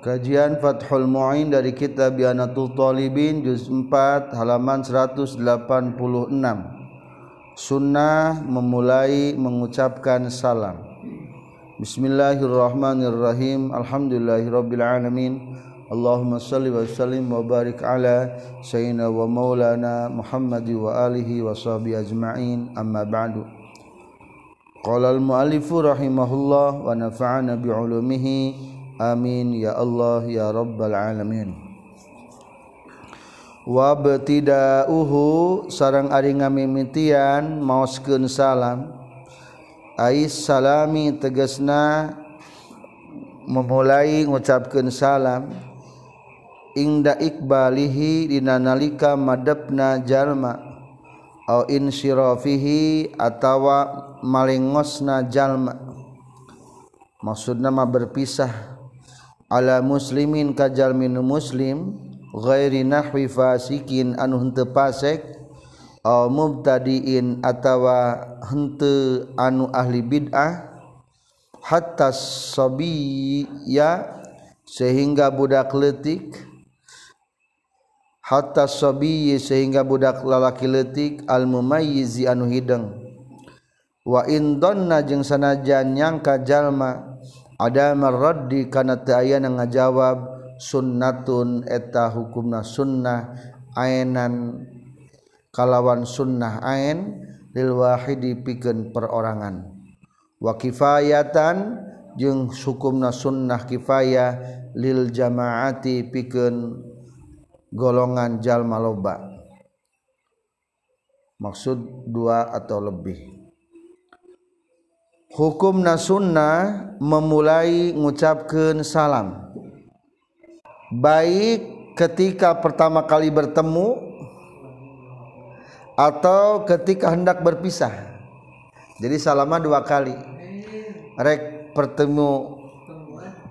Kajian Fathul Mu'in dari kitab Bianatul Talibin juz 4 halaman 186. Sunnah memulai mengucapkan salam. Bismillahirrahmanirrahim. Alhamdulillahirabbil alamin. Allahumma salli wa sallim wa barik ala sayyidina wa maulana Muhammad wa alihi wa sahbihi ajma'in. Amma ba'du. Qala al-muallifu rahimahullah wa nafa'ana bi ulumihi amin. Ya Allah ya rabbal alamin. Wabtida'uhu sarang ari ngamimitian maoskeun salam. Ais salami tegasna memulai ngucapkeun salam. Ingda ikbalihi dina nalika madepna jalma. Au insyirafihi atawa malingosna jalma. Maksudna mah berpisah ala muslimin kajal min muslim ghairi nahwi fasikin anu henteu pasek au mubtadiin atawa henteu anu ahli bid'ah hatta sabiya sehingga budak letik hatta sabiyi sehingga budak lalaki letik al mumayyizi anu hideng. Wa in dhanna jeung sanajan nyangka jalma ada marraddi kana teu aya ngajawab sunnatun eta hukumna sunnah aenan kalawan sunnah ain lil wahidi pikeun perorangan. Wa kifayatan jeung hukumna sunnah kifayah lil jamaati pikeun golongan jalma loba. Maksud dua atau lebih. Hukum nasunnah memulai mengucapkan salam. Baik ketika pertama kali bertemu atau ketika hendak berpisah. Jadi salama dua kali. Rek bertemu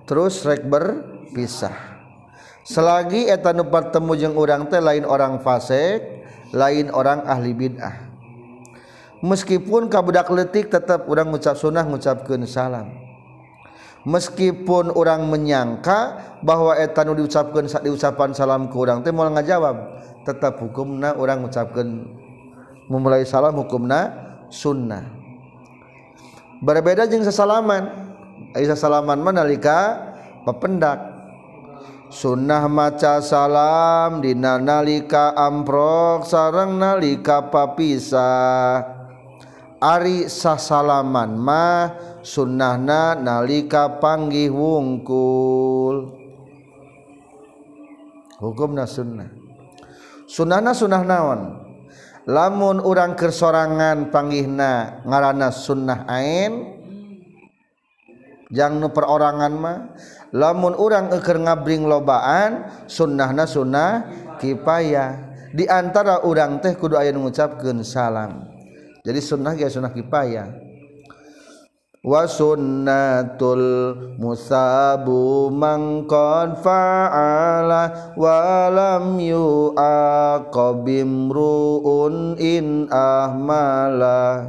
terus rek berpisah. Selagi eta nu bertemu jeung urang teh lain orang fasik lain orang ahli bid'ah meskipun kabudak letik tetap orang ngucap sunnah ngucapkan salam. Meskipun orang menyangka bahwa etanu diucapkan diucapan salam ke orang teh mau ngajawab tetap hukumna orang mengucapkan memulai salam hukumna sunnah. Berbeda jeung sesalaman. Aisyah salaman manalika pependak. Sunnah maca salam dina nalika amprok sarang nalika papisah. Ari sasalaman mah sunnahna nalika panggih wungkul hukumna sunnah. Sunnahna sunnah naon? Lamun urang kersorangan panggihna ngarana sunnah ain jang nu perorangan mah lamun urang eker ngabring lobaan sunnahna sunnah kipayah. Diantara urang teh kudu aya ngucapkeun salam. Jadi sunnah ya sunnah kifayah wa sunnatul musabu mangkon fa'ala wa lam yu'aqabim ru'un in ahmala.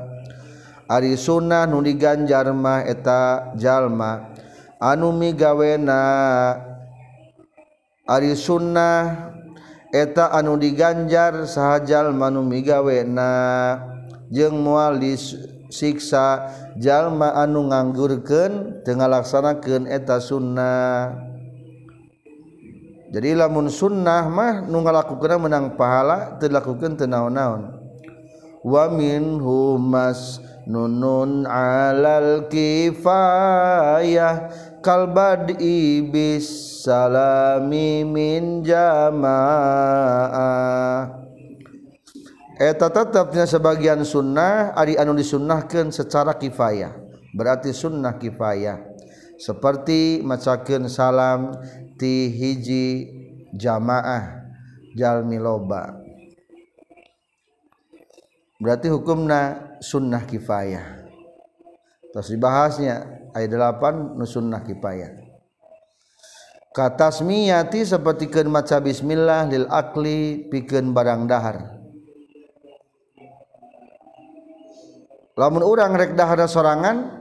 Ari sunnah nu diganjar mah eta jalma. Anu migawena. Ari sunnah eta anu diganjar saha jalma nu jeung moal disiksa jalma anu nganggurkeun teu ngalaksanakeun eta sunnah. Jadi lamun sunnah mah nu ngalakukeun menang pahala teu lakukeun teu naon-naon. Wa minhum nunun alal kifayah kalbad ibis salami min jamaah. Eta tetapnya sebagian sunnah ari anu disunnahkan secara kifayah. Berarti sunnah kifayah. Seperti macakeun salam ti hiji jamaah jalmi loba berarti hukumna sunnah kifayah. Terus dibahasnya ayat 8 nu sunnah kifayah. Katasmiyati seperti maca bismillah lil akli pikeun barang dahar lamun urang rek dahar sorangan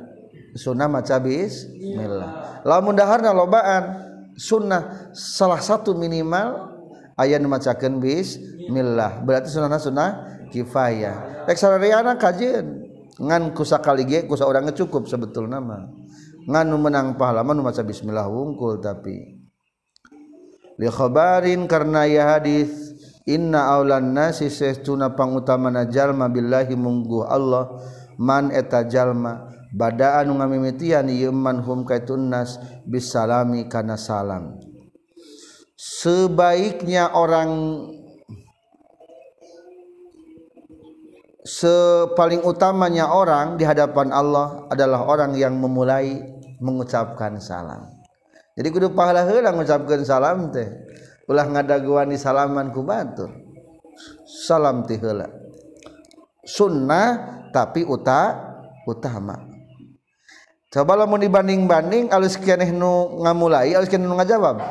sunnah maca bismillah. Lamun daharna lobaan sunnah salah satu minimal ayat macakan bis millah berarti sunnah sunnah kifayah. Eksariana kajian ngan kusa kali ge kusa orang cukup sebetul nama nganu menang pahala nu maca bismillah wungkul tapi. Li khabarin karena ya hadis inna aulan nasi sesuna pangutamana jalma billahi munggu Allah man eta jalma badaan ngamimitian ieu man hum kaitun nas bisalami kana salam. Sebaiknya orang sepaling utamanya orang di hadapan Allah adalah orang yang memulai mengucapkan salam. Jadi kudu pahala heula mengucapkan salam teh. Ulah ngadaguan di salaman ku batur salam teh heula. Sunnah tapi uta utama cobalah mau dibanding-banding alus kianeh nu ngamulai alus kianeh nu ngajawab.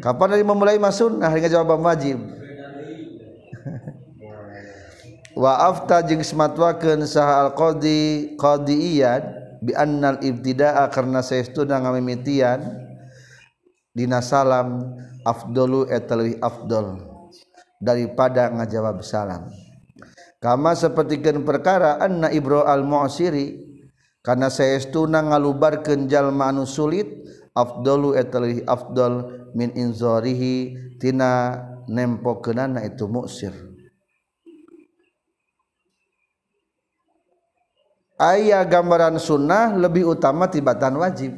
Kapan dari memulai masun nah hari ngajawab wajib. Wa afta jeung sematwakeun saha al qadi qadiyan bi annal ibtidaa karena saestuna ngamimitian dina salam afdalu eta leuwih afdal daripada ngajawab salam. Kama sapertikeun perkara anna ibro al mu'siri karena saestuna ngalubarkeun jalma anu sulit afdalu eta afdal min inzarihi tina nempokeunana itu mu'sir. Ayah gambaran sunnah lebih utama tibatan wajib.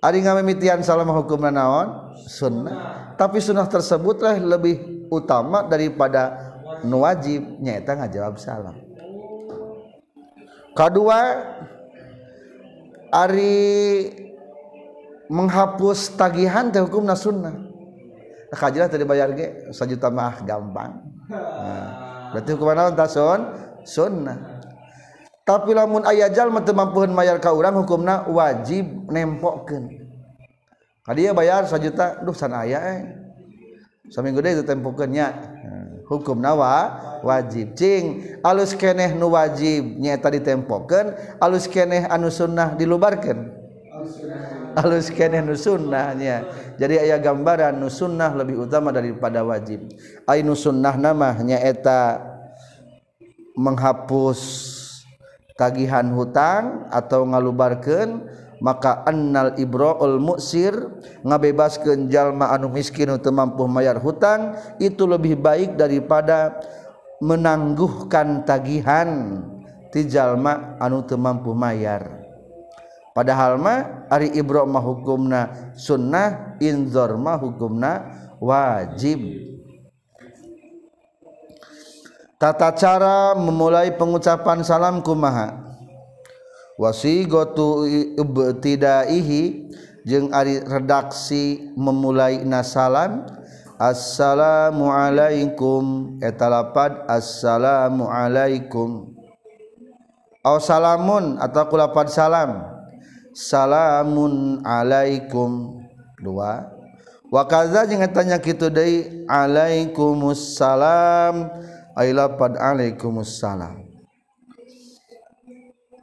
Ari ngamimitian salam hukum naon sunnah. Tapi sunnah tersebutlah lebih utama daripada nu wajib nyaeta ngajawab salam. Kedua ari menghapus tagihan teh hukumna sunnah. Kajilah tadi bayar ge sajuta mah gampang. Nah, berarti hukuman naon tasun sunnah. Tapi lamun aya jalma teu mampuhan bayar ka urang hukumna wajib nempokeun. Kadieu bayar sajuta duh sana aya eh. Saminggu deui teu tempokeun nya. hukum nawa wajib. Cing alus keneh nu wajib nyata ditempokeun alus keneh anu sunnah dilubarkeun. Alus keneh nu sunnahnya. Jadi aya gambaran nu sunnah lebih utama daripada wajib. Ai nu sunnah nama eta menghapus tagihan hutang atau ngalubarkan maka annal ibroul muksir ngabebaskeun jalma anu miskin teu mampu mayar hutang itu lebih baik daripada menangguhkan tagihan ti jalma anu teu mampu mayar. Padahal mah ari ibro mah hukumna sunnah inzor mah hukumna wajib. Tata cara memulai pengucapan salam kumaha? wasigotu ibtidaihi jeung ari redaksi memulai nasalam assalamualaikum etalapad assalamualaikum aw salamun atau kulapad salam salamun alaikum. Dua. Wa kaza jeung tanya kitu deui alaikumussalam. Ailapad alaikumussalam.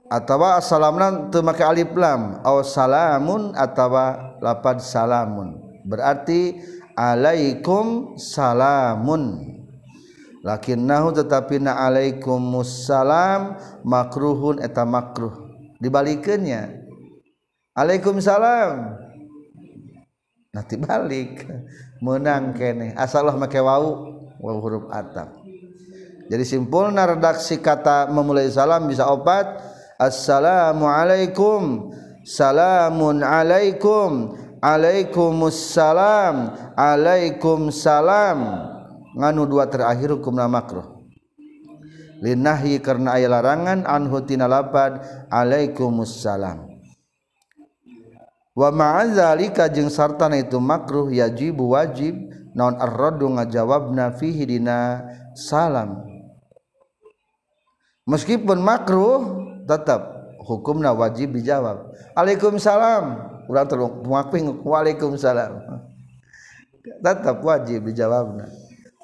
Atautawa assalam make alif lam. Salamun atautawa lapad salamun. Berarti alaikum salamun. Lakin nahu tetapi naalaikumussalam makruhun eta makruh. Dibalikannya Aalaikumsalam nanti balik menang kene. Asallah make wa huruf atap jadi simpulna redaksi kata memulai salam bisa opat assalamualaikum salamun alaikum. Alaikumussalam. Alaikumsalam nganu dua terakhir hukumna makruh. Linahi karena ayat larangan anhu tina lapad alaikumussalam. Wa ma'adzalika jeung sartana itu makruh yajibu wajib naon ar-raddu ngajawabna fihi dina salam. Meskipun makruh tetap hukumna wajib dijawab. Waalaikumsalam urang terus muakping Waalaikumsalam. Tetap wajib dijawabna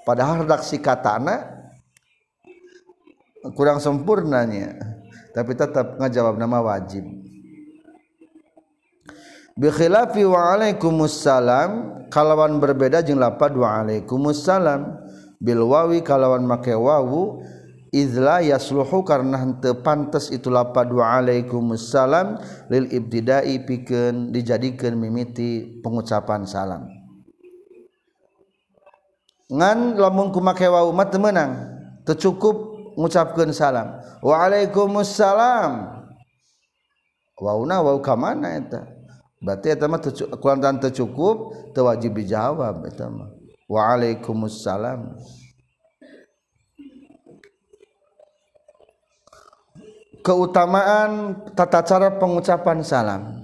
padahal redaksi katana kurang sempurnanya tapi tetap ngajawab nama wajib. Bikhilafi waalaikumsalam kalawan berbeda jeung lapad waalaikumsalam bil wawi kalawan make wawu izla yasluhu karena hente pantes itu lapa dua alaikumussalam lil ibtidai pikeun dijadikan mimiti pengucapan salam. Ngan lamun kumake wau mat menang tercukup ngucapkan salam. Waalaikumussalam wauna wau ka mana eta? Berarti eta mah kulantan tercukup teu wajib dijawab eta mah. Waalaikumussalam keutamaan tata cara pengucapan salam.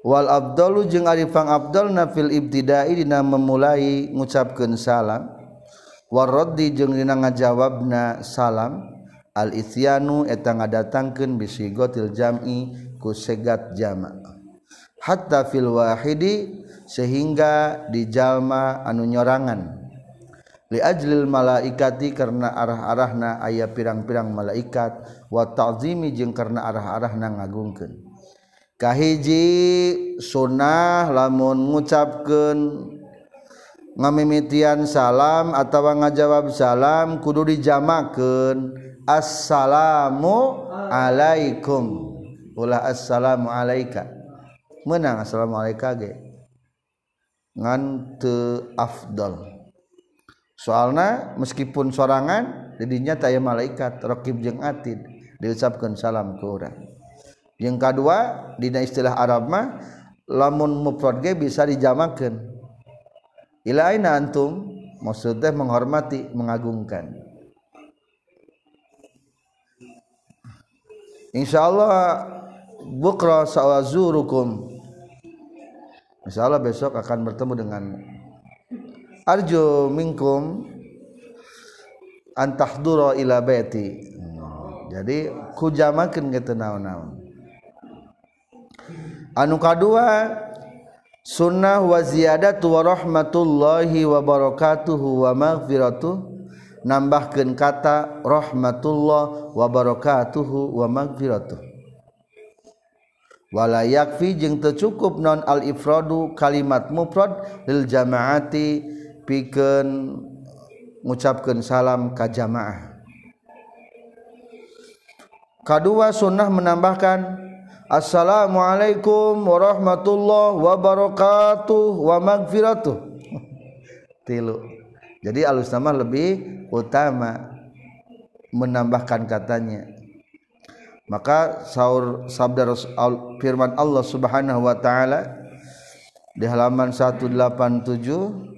Wal abdalu jeung arifang abdal nafil ibtidai dina memulai ngucapkeun salam. War raddi jeung dina ngajawabna salam. Al isyanu eta ngadatangkeun bisigotil jam'i ku segat jama. Hatta fil wahidi sehingga di jalma anu nyorangan. li ajlil malaikati karena arah-arahna aya pirang-pirang malaikat. Wa ta'zimi jeung karena arah-arahna ngagungkeun. Kahiji sunnah lamun ngucapkeun ngamimitian salam atau ngajawab salam kudu dijamakeun. Assalamu alaikum. Ulah assalamu alaika. Menang assalamu alaika ge? Ngan teu afdal soalna meskipun sorangan didinya taya malaikat. Rokib jeung atid. Diucapkan salam ke orang. Yang kedua dina istilah Arab mah lamun mufrad bisa dijamakeun ila aina antum maksudnya menghormati mengagungkan. Insyaallah bukra sawazurukum Insya Allah besok akan bertemu dengan arju minkum antahduro ila jadi kujamakeun gitu naon-naon. Anu kadua sunnah wa ziyadatu wa rahmatullahi wa barakatuhu wa maghfiratuh kata rahmatullah wa barakatuhu wa maghfiratuh. Walayakfi jeung tercukup non al ifradu kalimat mufrad lil jamaati pikeun ngucapkeun salam ka jamaah. Kadua sunnah menambahkan assalamualaikum warahmatullahi wabarakatuh wa magfiratuh tilu. Jadi alus nama lebih utama menambahkan katanya. Maka sahur sabda firman Allah Subhanahu wa taala di halaman 187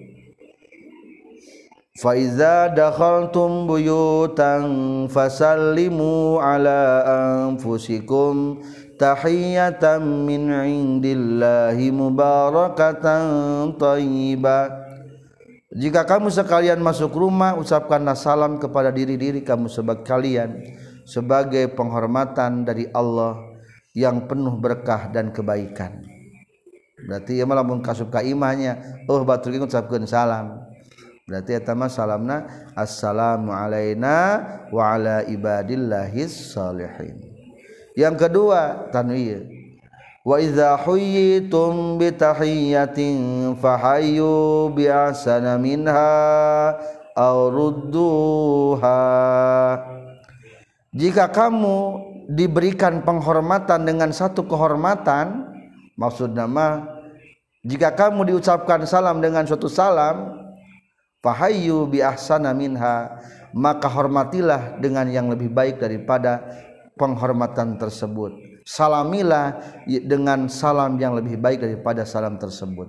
Fa iza dakhaltum buyutan fasallimu ala anfusikum tahiyatan min indillahi mubarakatan thayyibah Jika kamu sekalian masuk rumah ucapkanlah salam kepada diri-diri kamu sebagai kalian sebagai penghormatan dari Allah yang penuh berkah dan kebaikan. Berarti ya malah kasub ka imahnya oh batur ngucapkeun salam berarti eta salamna assalamu alaina wa ala ibadillahis salihin yang kedua tanwir. Wa idza huyitum bi tahiyyatin fahayyu bi ahsana minha aw rudduha. Jika kamu diberikan penghormatan dengan satu kehormatan maksud nama jika kamu diucapkan salam dengan suatu salam fahayyu bi ahsana minha maka hormatilah dengan yang lebih baik daripada penghormatan tersebut. Salamilah dengan salam yang lebih baik daripada salam tersebut.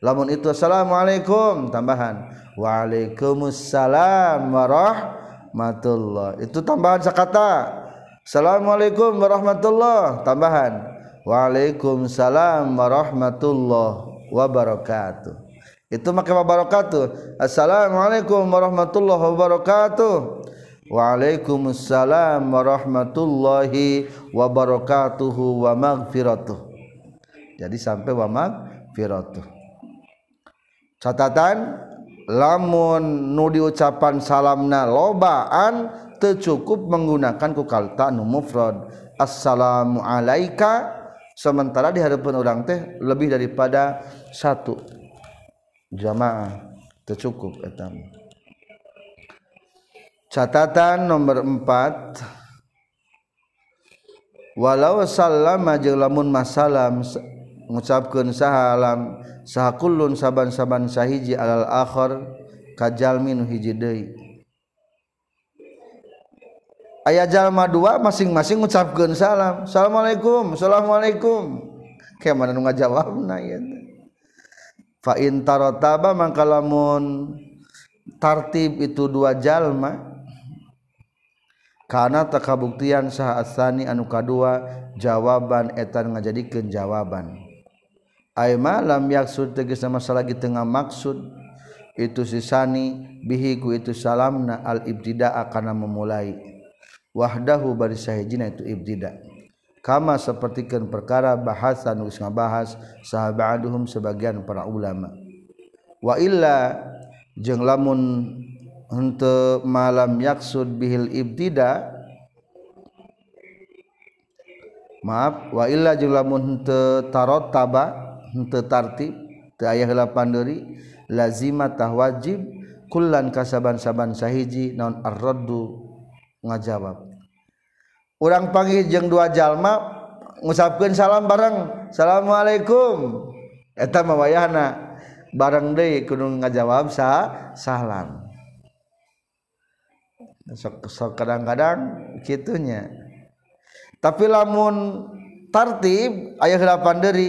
Lamun itu assalamualaikum tambahan. Waalaikumsalam warahmatullah. Itu tambahan sakata. Assalamualaikum warahmatullah tambahan. Waalaikumsalam warahmatullah wabarakatuh itu maka wabarakatuh. Assalamualaikum warahmatullahi wabarakatuh. Waalaikumsalam warahmatullahi wabarakatuhu wa maghfiratuh. Jadi sampai wa maghfiratuh. Catatan lamun nu diucapan salamna lobaan tercukup menggunakan kukalta nu mufrad. Assalamu alaika sementara di hadapan orang teh lebih daripada satu jamaah tercukup etam. Catatan nomor empat. Walau salam aja lamun masalam mengucapkan salam sahakulun saban-saban sahiji alal akhir kajal min hiji deui. Ayah jalma dua masing-masing mengucapkan salam. Assalamualaikum assalamualaikum. Kayak mana nu ngajawab na ya fa'in tarotaba mangka lamun tartib itu dua jalma karena takabuktian sah asani anu kadua jawaban etan ngajadikeun jawaban. Aima malam yaksud tegas sama salagi tengah maksud. Itu sisani bihiku itu salamna al ibtidaa kana memulai. Wahdahu bari sahijina itu ibtidaa kama sapertikeun perkara bahasan geus ngabahas sahabaduhum sebagian para ulama. Wa illa jeung lamun untuk malam yaksud bihil ibtida maaf wa illa jeung lamun teu tarot taba teu tartib teu aya heula panderi lazima tah wajib kullan kasaban-saban sahiji naon ar-raddu ngajawab orang panggil jeung dua jalma ngusapkan salam bareng. Assalamualaikum eta mawayahna bareng deui kudu ngajawab sa salam sok sok kadang-kadang kitunya. Tapi lamun tartib ayah delapan dari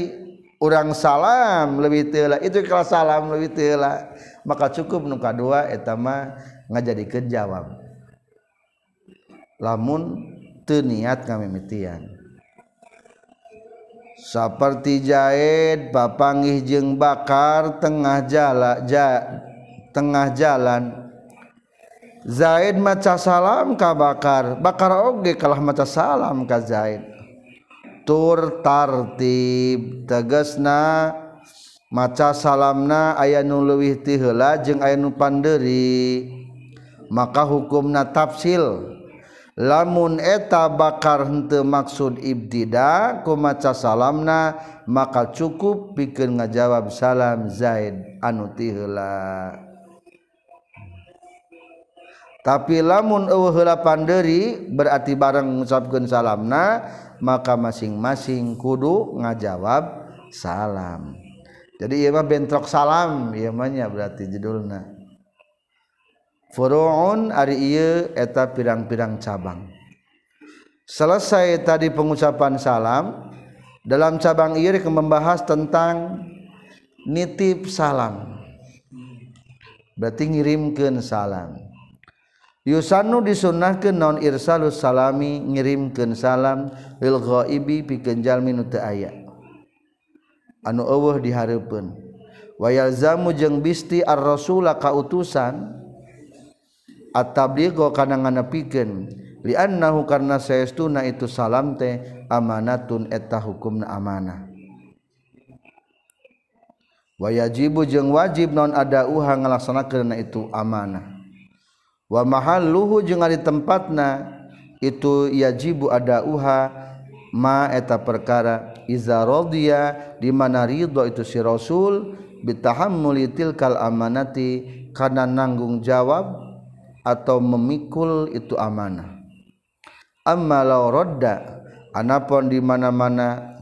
orang salam lebih tela itu kalau salam lebih tela maka cukup nuka dua etama ngajadi jawab. Lamun niat kami mitian. Seperti jahit papangih jeung bakar tengah jala ja, tengah jalan. Zaid maca salam ka bakar. Bakar oge kalah maca salam ka Zaid. Tur tartib tegesna maca salamna aya nu leuwih ti heula jeung aya nu panderi. Maka hukumna tafsil. lamun eta bakar henteu maksud ibtida kumaca salamna maka cukup pikeun ngajawab salam Zaid anu tihela. Tapi lamun eueuh heula panderi berarti bareng ngucapkeun salamna maka masing-masing kudu ngajawab salam. Jadi ieu mah bentrok salam ieu mah berarti judulna. Furu'un ari ieu eta pirang-pirang cabang. Selesai tadi pengucapan salam, dalam cabang ieu membahas tentang nitip salam. Berarti ngirimkeun salam. Yusanu disunnahkeun non irsalus salami ngirimkeun salam lil ghaibi pikeun jalmi nu teu aya. Anu eueuh dihareupeun. Wa yalzamu jeung bisti ar-rasula ka utusan at-tabligo kana nganepikeun. Liannahu karna saestuna itu salam teh amanatun eta hukumna amanah. Wayajibu jeung wajib non ada uha ngalaksanakeun itu amanah. Wa mahalluhu jeung ari tempatna itu yajibu ada uha ma eta perkara. Iza radiya di mana ridho itu si rasul bitahammuli tilkal amanati kana nanggung jawab atau memikul itu amanah. Amma law rodda anapun di mana-mana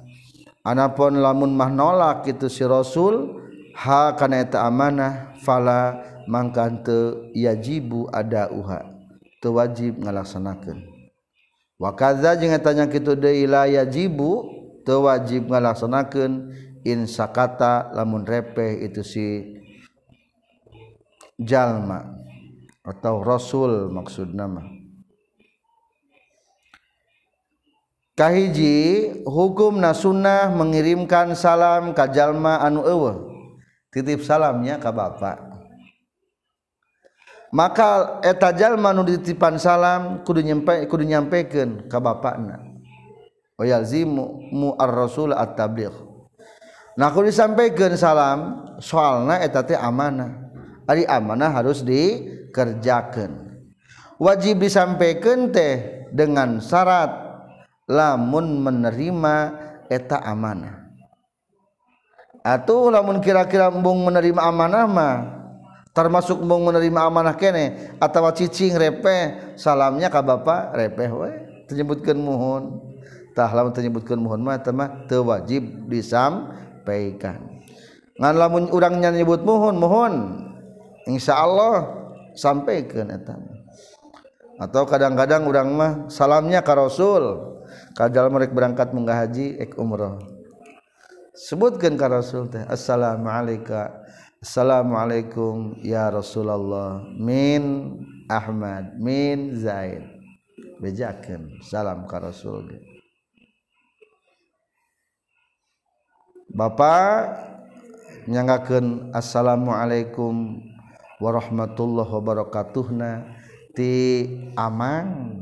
anapun lamun mah nolak itu si rasul ha kana eta amanah fala mangka teu yajibu ada uha teu wajib ngalaksanakeun. Wa kadza jeung eta nya kitu deui la yajibu teu wajib ngalaksanakeun. In sakata lamun repeh itu si jalma. atau rasul maksud nama. Kahiji hukum sunnah mengirimkan salam kajalma anu ewe titip salamnya ka bapak maka etajallma nu ditipan salam kudu nyampe kudu nyampaikan ka bapakna. Wayalzimu mu ar-rasul at-tabligh. Nah kudu disampaikan salam soalna eta teh amanah. Ari amanah harus di dikerjakan wajib disampaikan teh dengan syarat lamun menerima eta amanah. Atau lamun kira-kira embung menerima amanah mah termasuk embung menerima amanah kene atau cicing repeh salamnya ka bapak repeh we menyebutkan mohon tah lamun menyebutkan mohon mah mah teu wajib disampaikan. Ngan lamun urang nyebut mohon mohon insyaallah sampaikan eta atau kadang-kadang urang mah salamnya ka Rasul. Kajal mereka berangkat munggah haji ek umroh sebutkan ka Rasul teh assalamualaikum assalamualaikum ya Rasulullah min Ahmad min Zaid. Bejakan salam ka Rasul. Bapak nyanggakeun assalamualaikum warahmatullahi wabarakatuhna. Ti amang.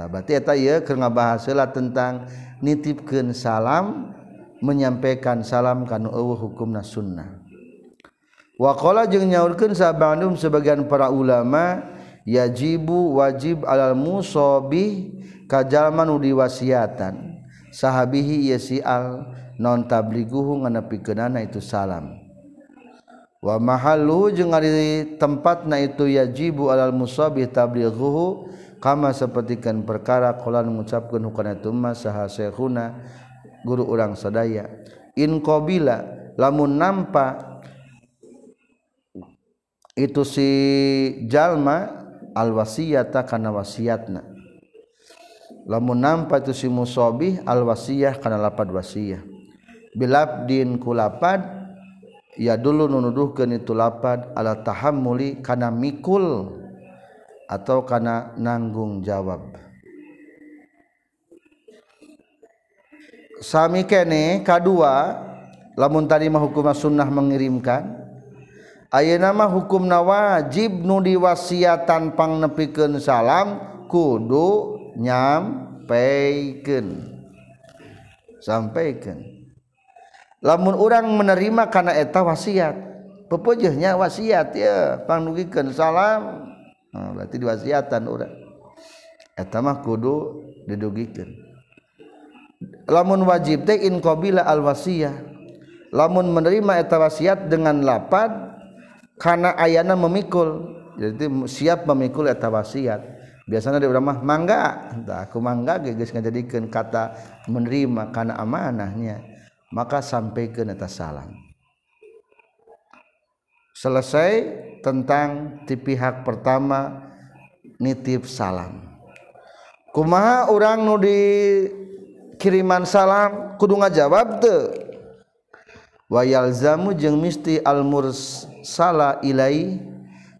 Berarti eta ieu keur ngabahas heula tentang nitipkeun salam menyampaikan salam kana eueuh hukumna sunnah. Wa qala jeung nyaurkeun sabandum sebagian para ulama yajibu wajib alal musabi ka jalma nu diwasiatan. Sahabihi yasi al non tabliguhu nganepikeunana itu salam. wa mahallu jeung ari tempatna itu yajibu alal musabih tablighuhu kama sapertikeun perkara qolan ngucapkeun hukana tumma saha syekhuna guru urang sadaya. In qabila lamun nampa itu si jalma al wasiyata kana wasiatna lamun nampa itu si musabih al wasiyah kana lapad wasiyah. Bilabdin kulapad ya dulu nunuduhkan itu lapad ala tahammuli kana mikul atau kana nanggung jawab. Sami kene kadua lamun tadi mah hukum sunnah mengirimkan ayeuna mah hukumna wajib nu diwasiatan pang nepikeun salam kudu nyampeikeun sampaikan. lamun orang menerima karena eta wasiat. Pepejehnya wasiat ya pangnugikan salam. Nah, berarti diwasiatan orang eta mah kudu didugikan lamun wajib teh in qabila al wasiyah. Lamun menerima eta wasiat dengan lapad karena ayana memikul. Jadi siap memikul eta wasiat. Biasanya di mah mangga. Entah aku mangga geus ngajadikeun kata menerima karena amanahnya. Maka sampai ke neta salam selesai tentang di pihak pertama nitip salam. Kumaha orang nu di kiriman salam? Kudu ngajawab teu. Wa yalzamu jeung misti al mursala ilai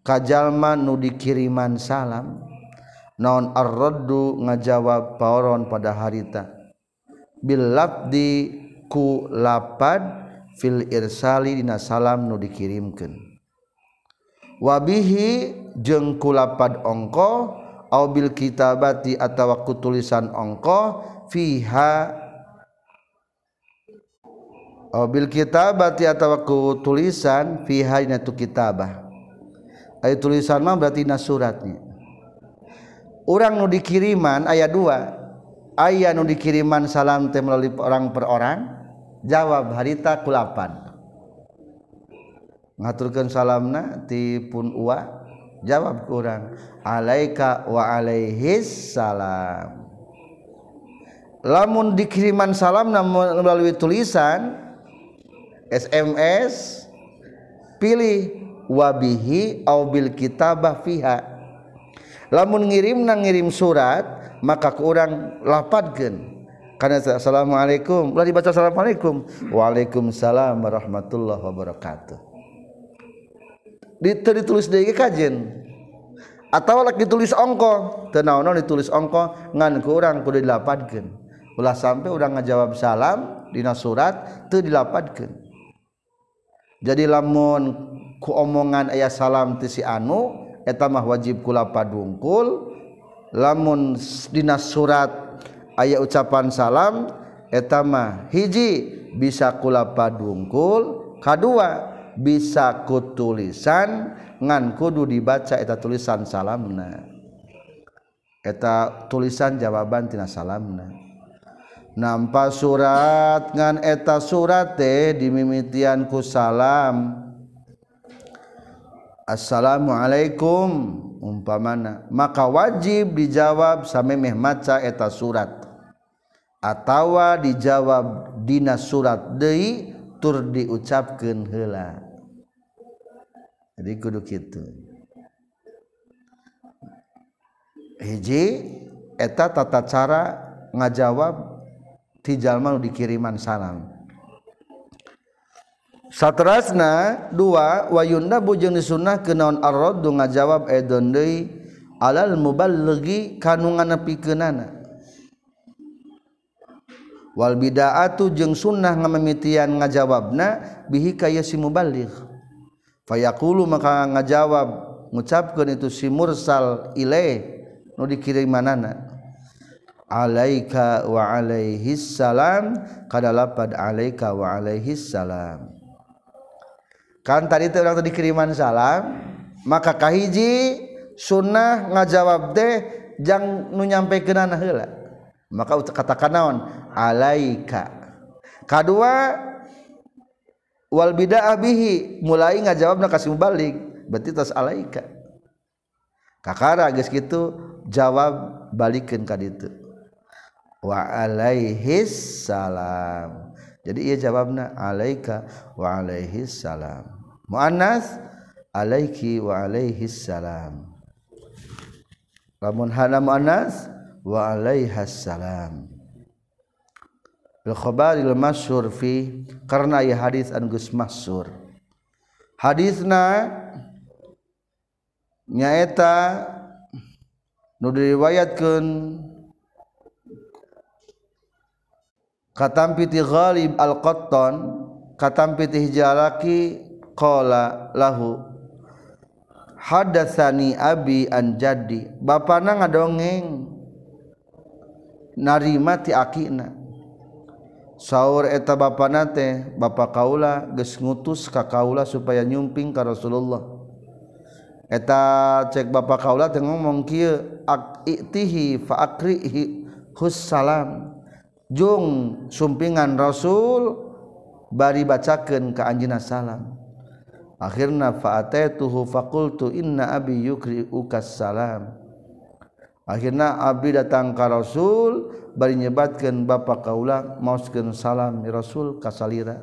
kajalma nu dikiriman salam. Naon ar-raddu ngajawab paoron pada harita. Bil labdi ku lapad fil irsali dina salam nu dikirimkeun. Wabihi jeung ku lapad ongko au bil kitabati atawa ku tulisan ongko fiha. Au bil kitabati atawa ku tulisan fiha dina tu kitabah. Ayat tulisan mah berarti dina suratnya. Orang nu dikiriman ayat dua. Ayat nu dikiriman salam teh melalui orang per orang. Jawab harita kulapan. Ngaturkan salamna ti pun uwa jawab kurang. Alaika wa alaihis salam. Lamun dikiriman salam melalui tulisan SMS pilih wabihi au bil kitabah fiha. Lamun ngirim nang ngirim surat maka kurang lapadkeun karena assalamualaikum. Ulah dibaca assalamualaikum. Waalaikumsalam warahmatullahi wabarakatuh. Itu ditulis deui kajen atau lagi ditulis ongko. Teu naon ditulis ongko. Ngan ku urang kudu dilapadkeun ulah sampai urang ngajawab salam dina surat teu dilapadkeun jadi lamun ku omongan aya salam teu si anu eta mah wajib kula padungkul lamun dina surat aya ucapan salam etama hiji bisa kulapa dungkul K2 bisa ku tulisan ngan kudu dibaca eta tulisan salamna. Eta tulisan jawaban tina salamna. Nampak surat ngan eta surate dimimitianku salam. Assalamualaikum umpamana. Maka wajib dijawab sampai meh maca eta surat. atawa dijawab dina surat Dei tur diucapkan hela jadi kudu gitu hiji eta tata cara ngajawab tijalma dikiriman salam. Satrasna dua wayunda bujeng disunnah kenaon arrod ngajawab edon deui alal muballigi kanungan nepikenana wal bidaatu jeung sunnah ngamimitian ngajawabna bihi kaya si mubaligh fayaqulu maka ngajawab ngucapkeun itu si mursal ilaih nu dikirimanana. Alaika wa alaihi salam kada lapad alaika wa alaihi salam. Kan tadi itu orang tadi kiriman salam maka kahiji sunnah ngajawab deh jang nu nyampe kenana heula. Maka katakan naon? Alaika. Kedua wal bida'ah bihi. Mulai ngajawabna kasih balik berarti tas alaika. Kakara geus kitu jawab balikin ka ditu. Wa alaihis salam. Jadi ia jawabna alaika wa alaihis salam. Muannas alaiki wa alaihis salam. Lamun hana muannas wa alaihas salam. Al khabaril masyhur fi karena ya hadis an gus masyhur. Hadisna nyaeta nu diriwayatkeun katampiti ghalib al-qattan katampiti hijalaki qala lahu hadatsani abi an jaddi. Bapana ngadongeng narima ti akina. Sahur eta bapak nate bapak kaula geus ngutus ka kaula supaya nyumping ka Rasulullah. Eta cek bapak kaula teh ngomong kieu aktihi fa akrihi hussalam jung sumpingan Rasul bari bacakeun ka anjeunna salam. Akhirna fa'atatuhu faqultu inna abi yukri ukas salam. akhirnya Abdi datang ke Rasul bari nyebatkan Bapak kaula mauskeun salam Rasul kasalira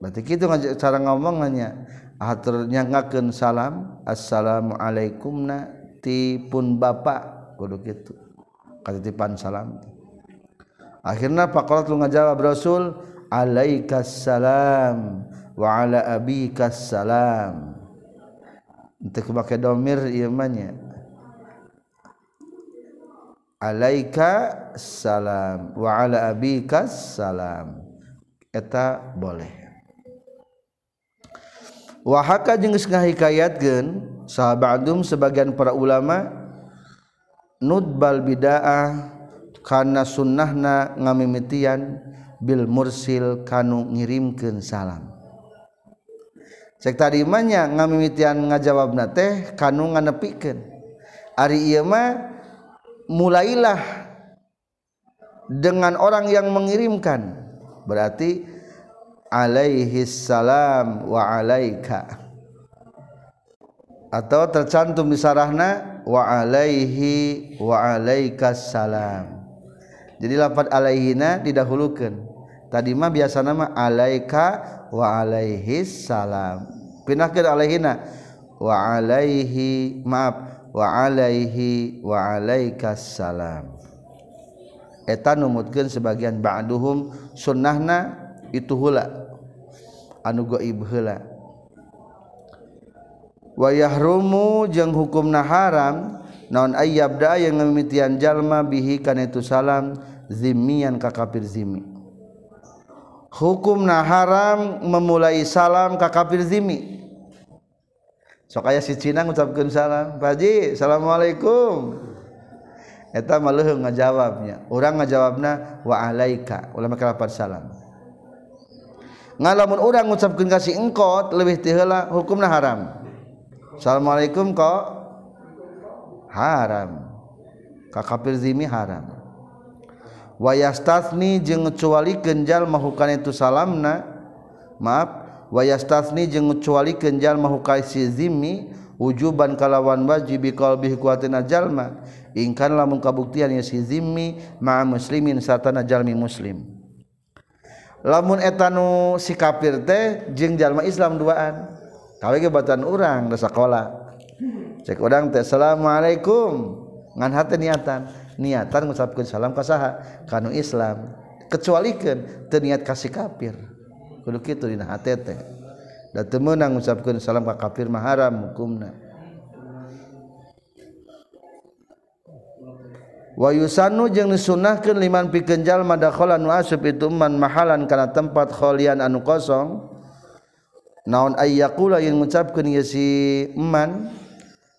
berarti gitu cara ngomongannya. Ah, Atur nyangakeun salam assalamualaikum na ti pun bapak kudu kitu katitipan salam. Akhirnya faqalat lu ngajawab Rasul alaikassalam wa ala abikassalam untuk pakai domir ieu mah alaika salam. Wa ala abika salam. Eta boleh. Wahaka geus ngahikayatkeun sahabatum sebagian para ulama nudbal bid'ah karena sunnahna ngamimitian bil mursil kanu ngirimkeun salam. Cek tadi mah nya ngamimitian ngajawabna teh kanu nganepikeun. Ari ieu mah mulailah dengan orang yang mengirimkan. Berarti alaihi salam wa alaika. Atau tercantum di sarahna wa alaihi wa alaikas salam. Jadi lafaz alaihina didahulukan. Tadi mah biasa nama alaika wa alaihi salam. Pinahkeun alaihina. Wa alaihi maaf wa alaihi wa alaikas salam eta numutkeun sebagian ba'duhum sunnahna itu hula anu gaib heula. Wa yahrumu jeung hukumna haram naon ayyabda yang ngamimitian jalma bihi kana itu salam zimmian ka kafir zimmi. Hukumna haram memulai salam ka kafir zimmi. sok aya si Cina ngucapkeun salam Paji Assalamualaikum. Eta mah leuheung ngajawabnya. Urang ngajawabna wa alaika. Ulama kalapat salam. Ngalamun urang ngucapkeun ka si engkot leuwih ti heula hukumna haram. Assalamualaikum kok? Haram. Ka kafir zimi haram. Wayastasni jeung ngecualikeun jalma hukana itu salamna maaf wayastafni jeung kecuali kenjal mahukai si zimmi ujuban kalawan wajib biqalbihi kuatina jalma ingkan lamun kabuktian ya si zimmi muslimin satana jalmi muslim. Lamun etanu si kafir teh jeung jalma Islam duaan. Kawe ge batan urang da sakola. Cek urang teh assalamualaikum. Ngan hate niatan. Niatan ngucapkeun salam ka saha kanu Islam. Kecualikeun teu niat kasih kafir. kudu kitu dina hate teh da teu meunang ngucapkeun salam ka kafir mah haram hukumna. Wa yusannu jeung disunahkeun liman pikeun jalma dakhala nu asup itu man mahalan kana tempat kholian anu kosong. Naon ayyaqula yang ngucapkeun ieu si man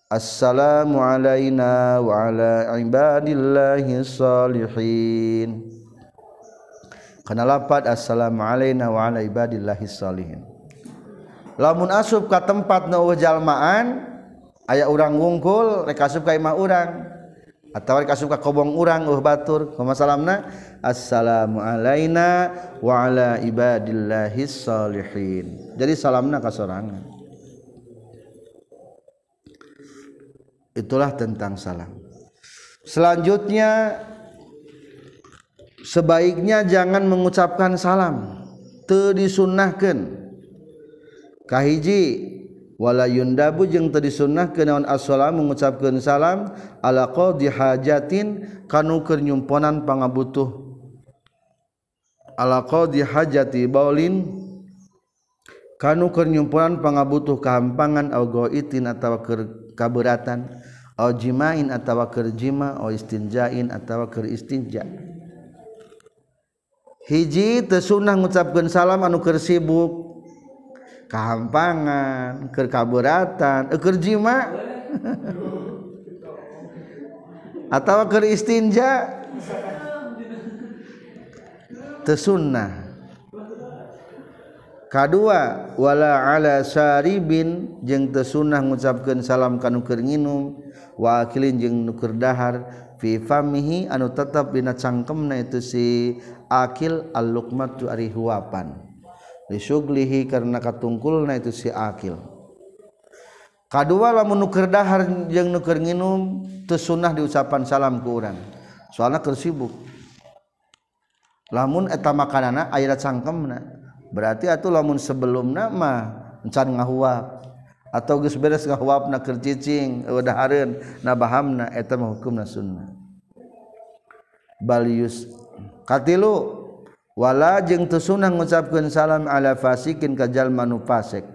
assalamu alaina wa ala ibadillahis solihin Kana lapat assalamu alaina wa ala ibadillahi sholihin. Lamun asub ka tempat nu jalmaan aya urang wungkul rek asup ka imah urang atawa rek asup ka kobong urang uh batur kumaha salamna assalamu alaina wa ala ibadillahi sholihin. Jadi salamna ka sorangan. Itulah tentang salam. Selanjutnya sebaiknya jangan mengucapkan salam. Te disunnahkan kahiji wala yundabu jeung teu disunnahkeun naon assalamu mengucapkeun salam. Ala qadi hajatin. Kanu keur nyumponan pangabutuh. Ala qadi hajati baulin. Kanu keur nyumponan pangabutuh kahampangan au goitin atawa keur kaberatan. Au jimain atawa keur jima. Au istinjain atawa keur istinja. hiji tesunah ngucapkan salam anukir sibuk. Kehampangan kekaburatan eker eh, jima. Atau ke istinja. Tesunnah kedua wala ala saribin jeung teu sunnah ngucapkeun salam ka nu keur nginum wa akilin jeung nu keur dahar fi famihi anu tetep dina cangkemna itu si akil al-luqmat tu ari huapan. Disuglihi karena katungkulna itu si akil. Kadua lamun nuker dahar jeung nuker nginum teu sunnah diucapan salam ku urang. Soalna keur sibuk. Lamun eta makanana aya cangkemna berarti atuh lamun sebelumna mah encan ngahuap. Atau geus beres ngahuapna keur cicing eudahareun na bahamna eta mah hukumna sunnah. Balius katilu wala jeung tesunang ngucapkan salam ala fasikin kajal manu fasik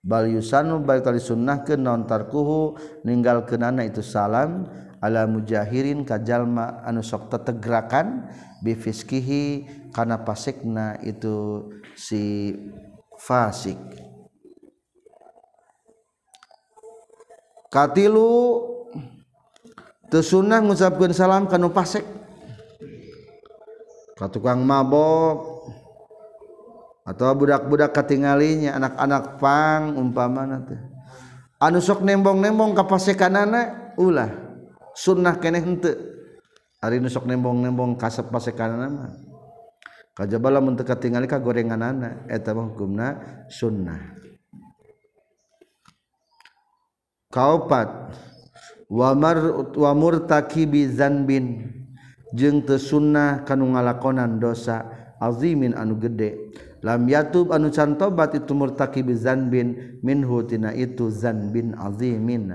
bal yusanu bal tali sunnah ke non tarkuhu ninggal kenana itu salam ala mujahirin kajalma anu sok tetegrakan bifiskihi kana fasikna itu si fasik. Katilu tesunah ngucapkan salam kanu fasik ka tukang mabok. Atau budak-budak ketinggalinya anak-anak pang umpama nanti anu sok nembong-nembong ka pasekanana ulah. Sunnah keneh henteu. Ari nu sok nembong-nembong ka pasekanana mah. Kajaba lamun teu katingali ka gorenganana eta mah hukumna sunnah. Kaopat wa mar wa murtakibi zanbin. jeung teu sunnah kanu ngalakonan dosa azimin anu gede. Lam yatub anu can tobat itu murtakibi zanbin minhu tina itu zanbin azimin.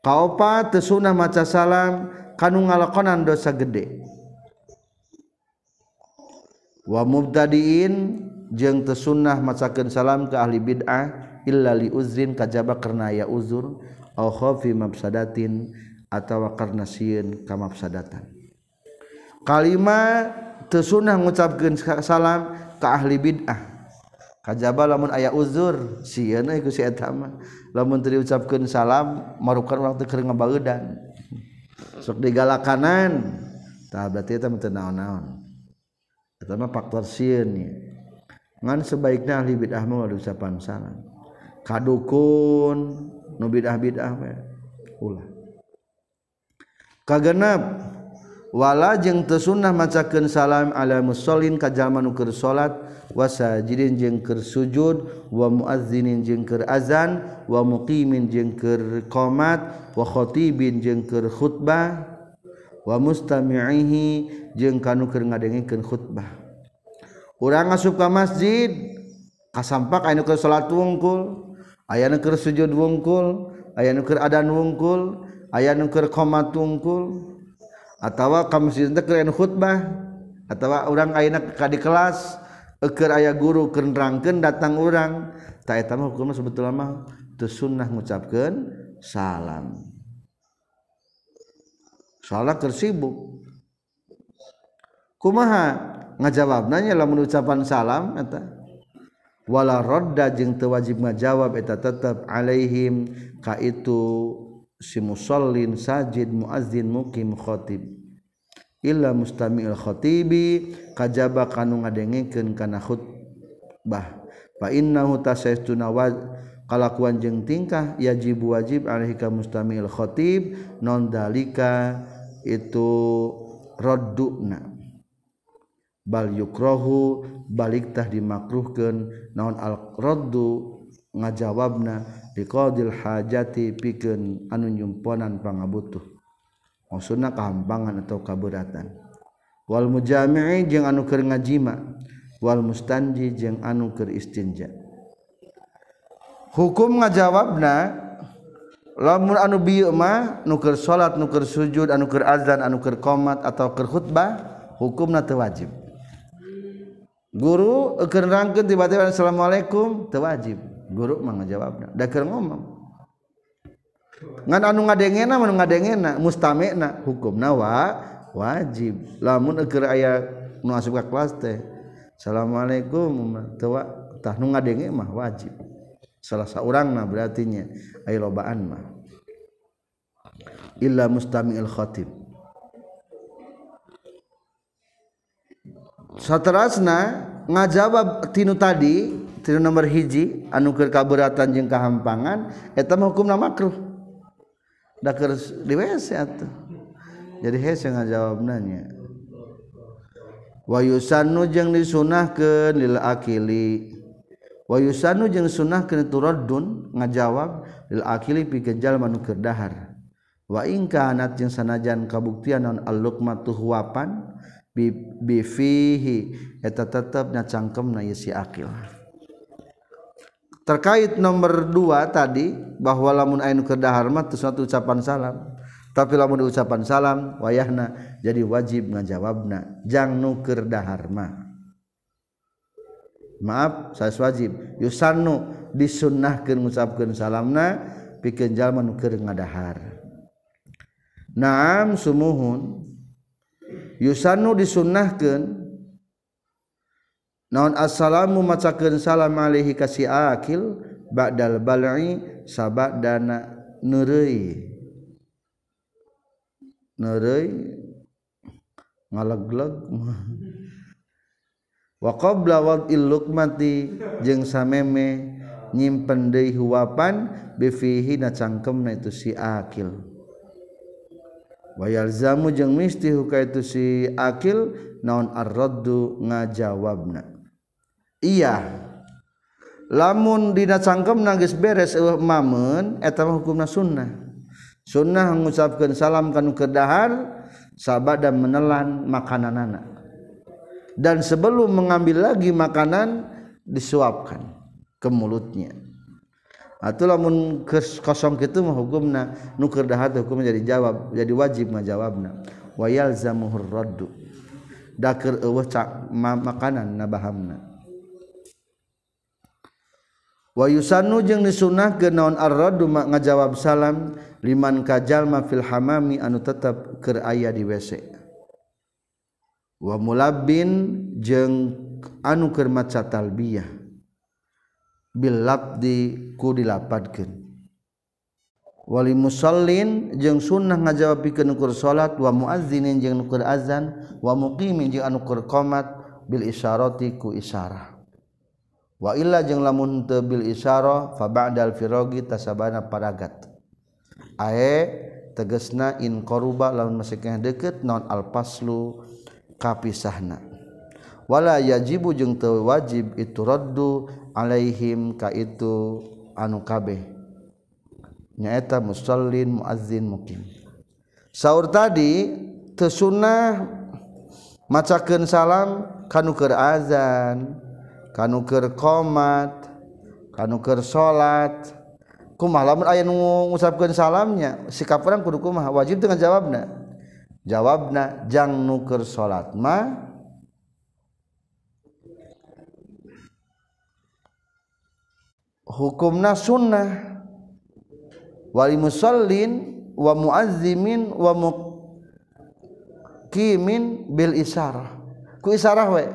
Kaopa teu sunnah maca salam kanu ngalakonan dosa gede. Wa mubtadiin jeung teu sunnah macakeun salam ke ahli bid'ah illa li uzrin kajaba karena ya uzur au khafi mafsadatin atawa karena sieun kamafsadatan. kalima tesunah ngucapkan salam ke ahli bid'ah. Kajaba lamun ayah uzur sieuna iku si eta mah. Lamun teu diucapkeun salam marukan orang teu keur ngabageudan sok digalakanan tah berarti eta mah teu naon-naon. Eta mah faktor sieun ya. ngan sebaiknya ahli bid'ah mah ucapan salam. Kadukun nu bid'ah bid'ah ulah. Kagenap wala jeung tesunnah macakeun salam ala musallin ka jalma nu keur salat wa sajidin jeung keur sujud wa muadzinin jeung keur azan wa muqimin jeung keur qomat wa khatibin jeung keur khutbah wa mustami'ihi jeung kanu keur ngadengikeun khutbah. Urang asup ka masjid kasampak aya nu keur salat wungkul aya nu keur sujud wungkul aya nu keur adan wungkul aya nu keur qomat wungkul. atawa ka masjid teh keur khutbah atawa urang ayeuna ka di kelas keur aya guru keur nerangkeun datang urang tak eta mah hukumna sebetulna mah teu sunnah ngucapkeun salam. Soalnya keur sibuk. Kumaha? Ngajawabnanya lamun ucapan salam eta. Wala rodda jeung teu wajib ngajawab eta tetep alaihim ka itu si musallin sajid muazzin mukim khatib illa mustami'il khatibi kajaba kanu ngadengikeun kana khutbah. Fa innahu tasaytuna wa kalakuan jeung tingkah yajib wajib alaihi ka mustami'il khatib non dalika itu radduna bal yukrahu balik tah dimakruhkeun naon al raddu ngajawabna biqadil hajati pikeun anu nyumponan pangabutuh. Maksudna kahampangan atau kaberatan wal mujami'i jeung anu keur ngajima wal mustanji jeung anu keur istinja. Hukum ngajawabna lamun anu bieu mah nu keur salat nu keur sujud anu keur azan anu keur qomat atau keur khutbah hukumna teu wajib. Guru keur rangkeun tiba-tiba assalamualaikum teu wajib. guru mengejawabnya dakir ngomong. Ngan anu ngadengena anu ngadengena mustamena. Hukumna wa wajib. Lamun keur aya nu asup ka kelas teh assalamualaikum teu tah nu ngadenge mah wajib. Salah saurangna berarti nya aya lobaan mah. Illa mustami'il khatib. Saterasna ngajawab tinu tadi tilu nomor hiji anu keur kaberatan jeung kahampangan eta mah hukumna makruh. Da keur di WC atuh. Jadi hese ngajawab nanya wayusanu jeung disunahkeun lil akili. Wayusanu jeung sunahkeun turaddun ngajawab lil akili pikeun jalma nu keur dahar. Wa in kanat jeung sanajan kabuktian naon al-luqmatu huwapan bi bifihi eta tetep na cangkem na si akil. Terkait nomor dua tadi bahwa lamun ainu kedahar mah suatu ucapan salam. Tapi lamun ucapan salam wayahna jadi wajib ngajawabna. Jang nu dahar mah. Maaf saya wajib. Yusannu disunnahkeun ngucapkeun salamna pikeun jalma nu keur ngadahar. Naam sumuhun. Yusannu disunnahkeun naon assalamu macakeun salam alaihi kasih akil ba'dal bal'i sabak dana neureuy neureuy ngalegleg. Wa qabla wad'il luqmati jeung sameme nyimpen deui huwapan bi fihi na cangkemna itu si akil. Wa yalzamu jeung misti ka itu si akil naon ar-raddu ngajawabna iya. Lamun dina cangkem nangis beres eueuh mamen eta hukumna sunnah. Sunnah mengucapkan salam kanu kedahar sabada menelan makananana. Dan sebelum mengambil lagi makanan disuapkan ke mulutnya. Atau lamun kosong kitu mah hukumna nu kedahar hukum jadi jawab jadi wajib ngajawabna. Wa yalzamuhur raddu. Dakeur eueuh makanan nabahamna wayusanu jeung disunah ke naon arradu ngajawab salam liman kajalma fil hamami anu tetap keur aya di WC wa mulabin jeung anu keur maca talbiyah. Bil labdi ku dilapadkeun wali musallin jeung sunnah ngajawab pikeun ukur salat wa muazzinin jeung ukur azan wa muqimin jeung anu ukur qomat bil isyarati ku isyarah wailla jeung lamun teu bil isyarah fa ba'dal firogi tasabana paragat ae tegesna in koruba lamun masuknya deket non alpaslu kapisahna. Wala yajibu jeung teu wajib itu raddu alaihim ka itu anu kabeh. Nyaeta musallin muazzin mukim. Sahur tadi teu sunah macakeun salam kanu keur azan. kanuker komat kanuker salat kumah lamun aya nu ngucapkeun salamnya? Sikap urang kudu kumaha? Wajib dengan jawabna jawabna jang nuker salat mah hukumna sunnah. Wali musallin wa muazzimin wa muqimin bil isarah. Ku isarah we?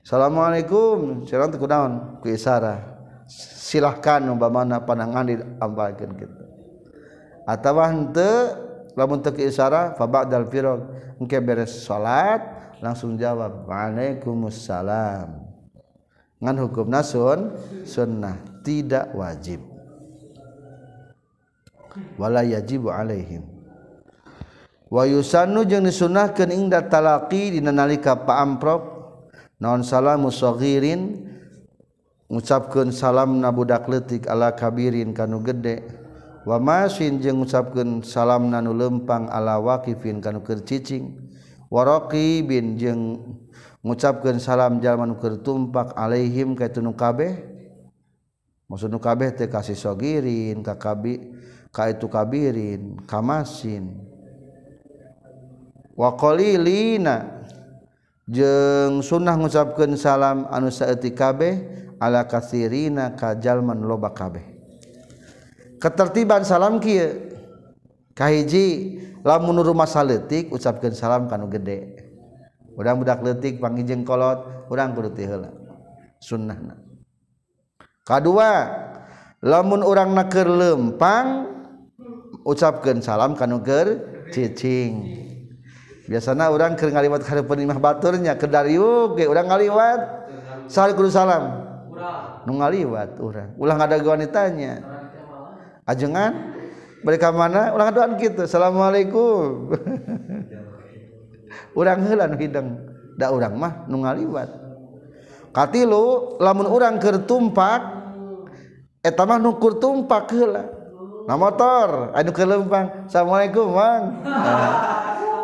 Assalamualaikum. Sekarang teu naon? Ku isarah silahkan umpamana panangan diampalkeun kitu atawa henteu lamun teu isarah fa ba'dal firaq. Engke beres salat langsung jawab waalaikumsalam. Ngan hukum nasun sunnah. Tidak wajib. Wala yajibu alaihim. Wa yusannu jeung disunahkeun ingda talaqi dina nalika paamprop naon salamu musoghirin ngucapkeun salam na budak leutik ala kabirin kanu gede. Wa masin jeung ngucapkeun salam nanu lempang ala waqifin kanu keur cicing. Wa raqibin jeung ngucapkeun salam jalma nu keur tumpak alaihim ka tunu kabeh. Maksud nu kabeh teh kasih sogirin ka kabi ka itu kabirin kamasin wa qalilina. jeng sunnah ngucapkan salam anu saeti kabeh ala kasirina kajalman loba kabeh. Ketertiban salam kia kahiji lamun rumah saletik ucapkan salam kanu gede. Urang budak letik panggijeng kolot urang kudu tihela sunnahna. Kadua lamun orang naker lempang ucapkan salam kanu ger cicing. biasanya orang ke ngaliwat hari penimah baturnya ke dariuk ge orang ngaliwat. Sahari kudu salam. Nu ngaliwat urang. Ulah ada wanitanya. Ajengan? Mereka mana? Ulah doan gitu assalamualaikum. Urang heula nu da urang mah nu ngaliwat. Katilu lamun urang keur tumpak eta mah nu tumpak heula. Na motor. Anu kelempang assalamualaikum mang.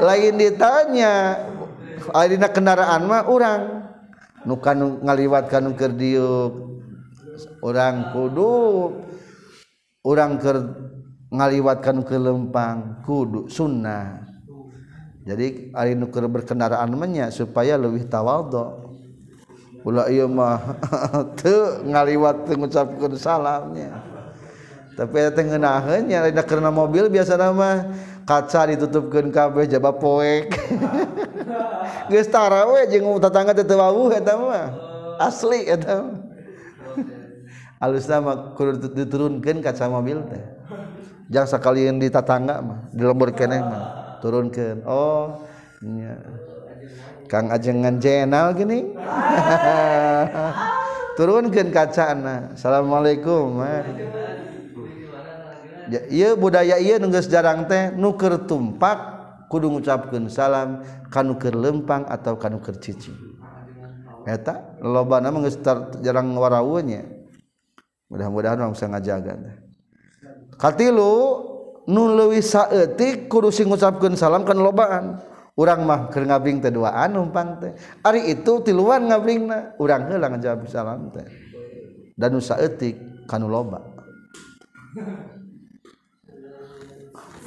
lain ditanya dina kendaraan mah orang nukan ngaliwat nuker diuk orang kudu orang ker ngaliwat kanung ke lempang kudu sunnah jadi ari nu keur berkendaraan menya supaya leuwih tawadhu ulah ieu mah teu ngaliwat teu ngucapkeun salamnya tapi eta teh ngeunaheun nya karena mobil biasa nama kaca ditutupkan kabeh jaba poek. Geus tarawe jeung tetangga teu wawuh eta mah. Asli eta mah. Alusna mah kudu diturunkeun kaca mobil teh. Jang sakalian di tetangga mah di lembur keneh mah turunkeun. Oh nya. Kang ajengan jenal gini. Turunkeun kacana assalamualaikum eh. ia budaya ia nunggus jarang teh nuker tumpak kudu ngucapkan salam kanuker lempang atau kanuker cici eta loba nama jarang warawunya mudah-mudahan orang bisa ngajaga katilu nun saetik kudu sing ngucapkeun salam kan lobaan. Urang mah keur ngabling teh duaan numpang teh. Ari itu tiluan ngablingna urang heula ngajawab salam teh. Dan nu saeutik kanu loba.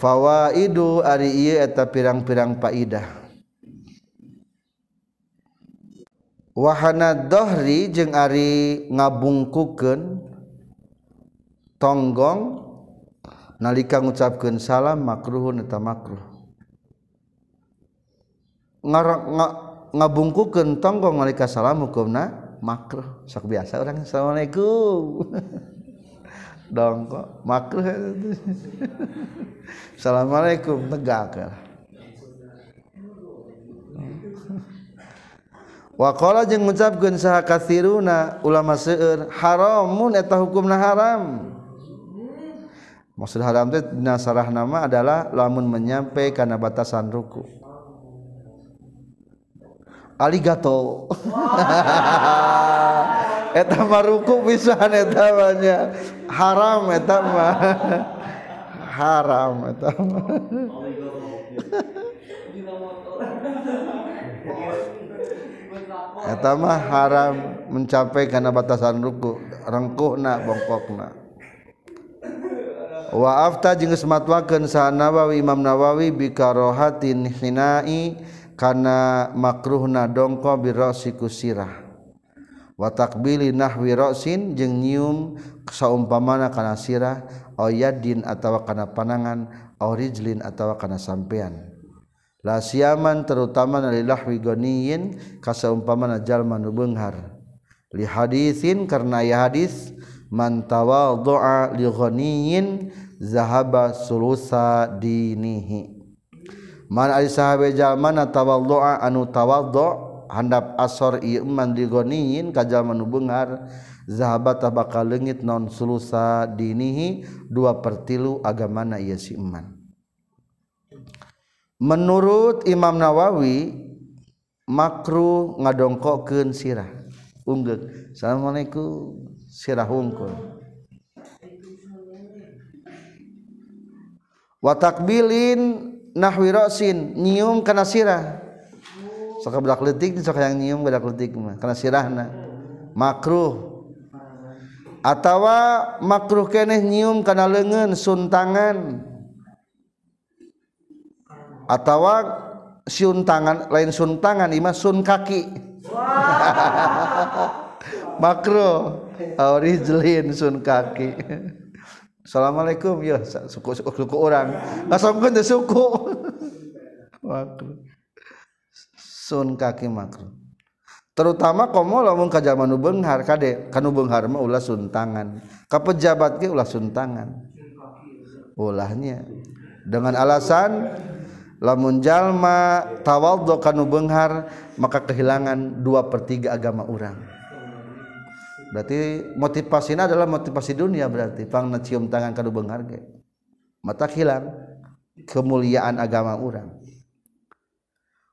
fawaidu ari ieu eta pirang-pirang faidah wahana dohri jeung ari ngabungkukeun tonggong nalika ngucapkeun salam makruhun eta makruh. Ngabungkukeun tonggong nalika salam hukumna makruh. Sok biasa orang assalamualaikum. dongkok makruh assalamualaikum tegak Wakola jeung ngucapkeun saha katsiruna ulama seueur haramun eta hukumna haram. Maksud haram teh nasarah nama adalah lamun menyampe kana batasan ruku. Aligato. Wow. eta mah ruku pisan eta nya haram eta mah. Haram eta eta mah haram mencapai karena batasan ruku. Rengkuhna bongkokna. Wa afta jeung sematwakeun sa Nawawi Imam Nawawi bi karahatin hinai kana makruhna dongko bi rasiku sirah watakbili nahwi rosin jeung nyium saumpamana kana sirah oyadin atawa kana panangan orijlin atawa kana sampean. La siaman terutama nali lahwi goniyin kasaumpamana jalma nu beunghar li haditsin karena ya hadis man tawaddu'a li ghaniyin zahaba sulusa dinihi. Man ari sahabe jalma tawaddu'a anu tawaddu' handap asor ieu man li ghaniyin ka jalma nu beungar zahaba tabakal leungit non sulusa dinihi dua pertilu agamana ieu si iman menurut Imam Nawawi makruh ngadongkokeun sirah. Unggek assalamualaikum. Sirah hungkul. Watakbilin nahwi rasin nyium kana sirah sok bedak letik sok yang nyium bedak letik mah. Kana sirahna makruh. Atawa makruh keneh nyium kana leungeun suntangan atawa siun tangan lain sun tangan imah sun kaki. Makro rijlin sun kaki. Assalamualaikum. Ya suku suku, suku orang teh suku. Makro sun kaki makro terutama komo lamun ka zaman nu beunghar kade kanu beunghar mah ulah sun tangan. Ka pejabat ge ulah sun tangan. Ulahnya. Dengan alasan lamun jalma tawaldo kanu beunghar maka kehilangan dua per tiga agama orang berarti motivasinya adalah motivasi dunia berarti. Pang cium tangan kanu beunghar ge. Mata hilang kemuliaan agama orang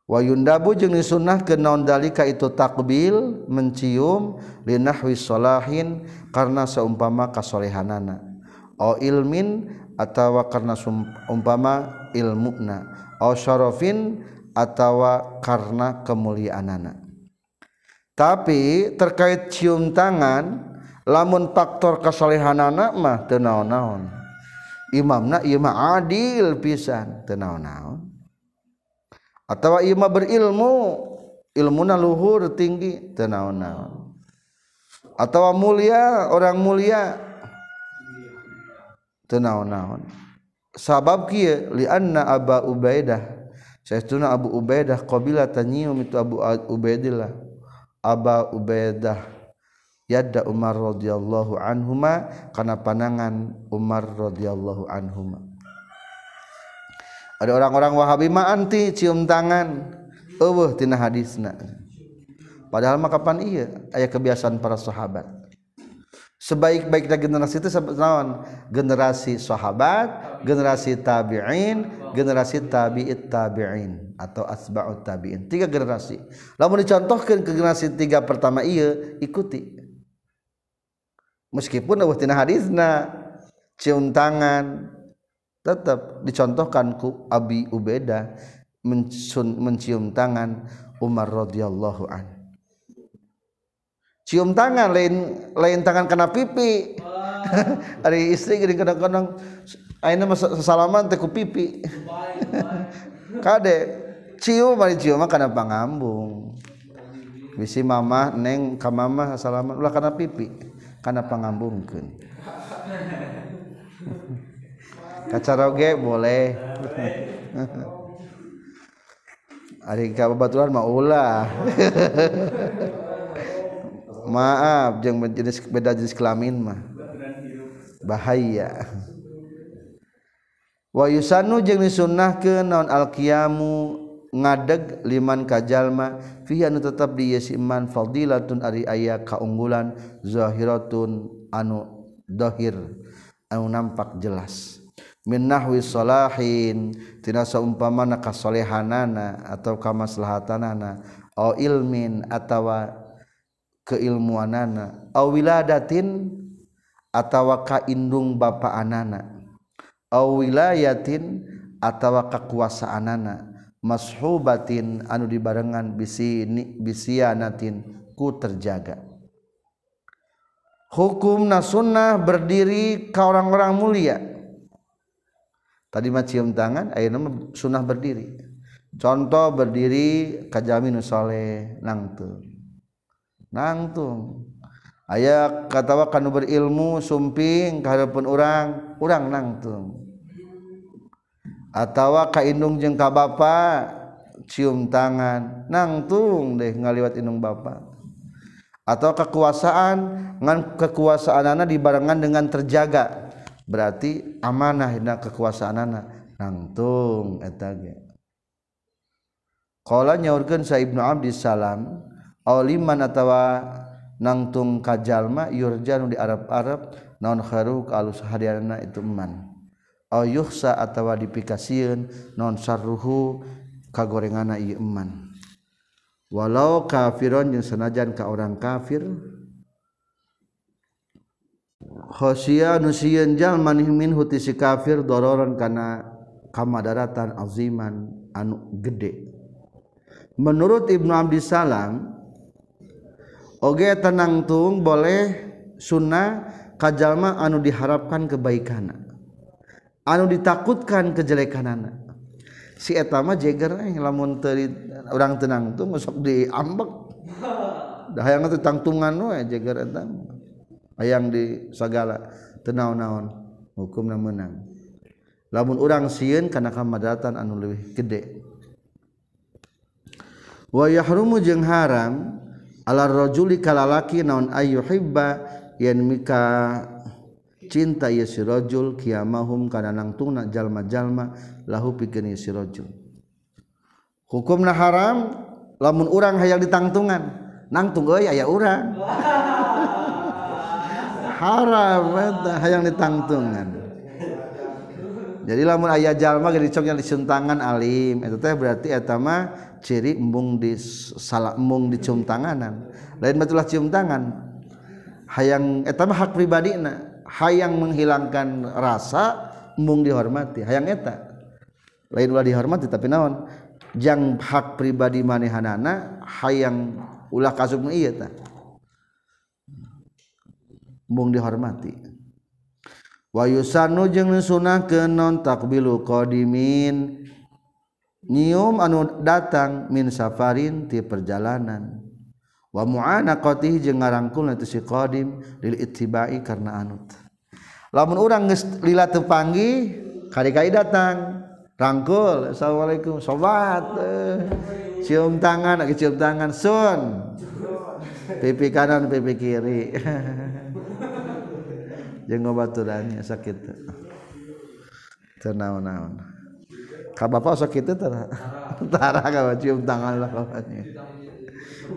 wa yundabu jeung disunnahkeun naon dalika itu takbil mencium linahwi solahin karena seumpama kasolehanana. Au ilmin atawa karena umpama ilmuna au syarafin atawa karena kemuliaanana. Tapi terkait cium tangan lamun faktor kesolehanana mah teu naon-naon. Imamna ieu mah adil pisan teu ieu mah berilmu ilmuna luhur tinggi teu naon-naon. Atawa mulia orang mulia teu naon-naon. Sabab kieu li anna aba ubaidah Saestuna Abu Ubaidah qabila tanyium itu Abu Ubaidillah. Aba Ubaidah yadda Umar radhiyallahu anhuma kana panangan Umar radhiyallahu anhuma ada orang-orang Wahabi mah anti cium tangan. Eueuh tina hadisna. Padahal mah kapan iya? Aya kebiasaan para sahabat. Sebaik-baiknya generasi itu naon? Generasi sahabat generasi tabi'in generasi tabi'it tabi'in atau asba'ut tabi'in. Tiga generasi. Lamun dicontohkan ke generasi tiga pertama iya ikuti. Meskipun eueuh tina hadisna cium tangan tetap dicontohkan ku Abi Ubaidah mencium tangan Umar radhiyallahu an cium tangan lain lain tangan kena pipi hari istri gini kadang-kadang Aina salaman teh ku pipi. Kade cium mari cium kana pangambung. Bisi mama neng ka mama salaman ulah kana pipi kana pangambungkeun. kacaroge boleh. Hari kabatulan mah ulah. Maaf jeung jenis beda jenis kelamin mah. Bahaya. Wa yusannu jeung disunnahkeun naon alqiyamu? Ngadeg liman kajalma fi anu tetap di yes iman fadilatun ari aya kaunggulan zahiratun anu dohir anu nampak jelas. minnahwi salahin. Tina saumpamana kasolehanana atau kamaslahatanana. Au ilmin atawa keilmuanana. Au wiladatin atawa kaindung bapaanana. Au wilayatin atawa kakuasaanana. Mashubatin anu dibarengan bisi bisianatin ku terjaga. Hukum nasunnah berdiri ka orang-orang mulia. tadi mah cium tangan ayeuna sunnah berdiri. Contoh berdiri kajami nu saleh nangtung nangtung aya katawa kanu berilmu sumping ka hadapan urang urang nangtung atawa ka indung jeung ka bapa cium tangan nangtung deh ngaliwat indung bapa. Atau kekuasaan ngan kekuasaan anak dibarengan dengan terjaga. berarti amanah hina kekuasaan anak nangtung etanya kalau nyaurkan sa ibnu abdi salam auliman atawa nangtung kajalma yurjanu di Arab Arab non kharuk alus hadiana itu man aw yuhsa atawa dipikasieun non sarruhu kagorengana ieu eman. Walau kafiron jeung sanajan ka orang kafir khosia nusieun jalma min huti si kafir dororan kana kamadaratan aziman anu gede. Menurut Ibnu Abdi Salam oge tenangtung boleh sunnah kajalma anu diharapkan kebaikan anu ditakutkan kejelekan anak si etama jeger eh, lamun teri, orang tenang tuh ngosok diambek. Dah yang tangtungan we jeger etama ayaang di segala tenaon-naon hukum menang. Lamun urang sieun karena kamadatan anu lebih gede. Wayahrumu jeung haram ala rajuli kalalaki naon ayyuhibba yen mika cinta ya si rajul kiamahum kana nangtungna jalma-jalma lahu pikeun si rajul. Hukumna haram lamun urang hayang ditangtungan nangtung euy aya urang. harap hayang ditangtungan. Jadi lamun ayah jalma gede coknya dicuntangan alim. Itu teh berarti etama ciri embung di salah embung dicium tanganan. Lain betulah cium tangan. Hayang etama hak pribadi na hayang menghilangkan rasa embung dihormati. Hayang eta. Lain ulah dihormati tapi naon? Jang hak pribadi manehanana hayang ulah kasub iya tah mung dihormati. Wayusanu jeung nusunahkeun non takbilu qadimin. Nyium anu datang min safarin ti perjalanan. Wa mu'anaqati jeung ngarangkulna teu si qadim lil ittibai karena anut. Lamun urang geus lila teu panggi kali-kali datang. Rangkul assalamualaikum sobat. Eh, cium tangan lagi cium tangan sun. Pipi kanan pipi kiri. jeung ngobaturannya sakit. Ternaon-naon ka bapak sok kitu tara tara ka cium tangan lah kawannya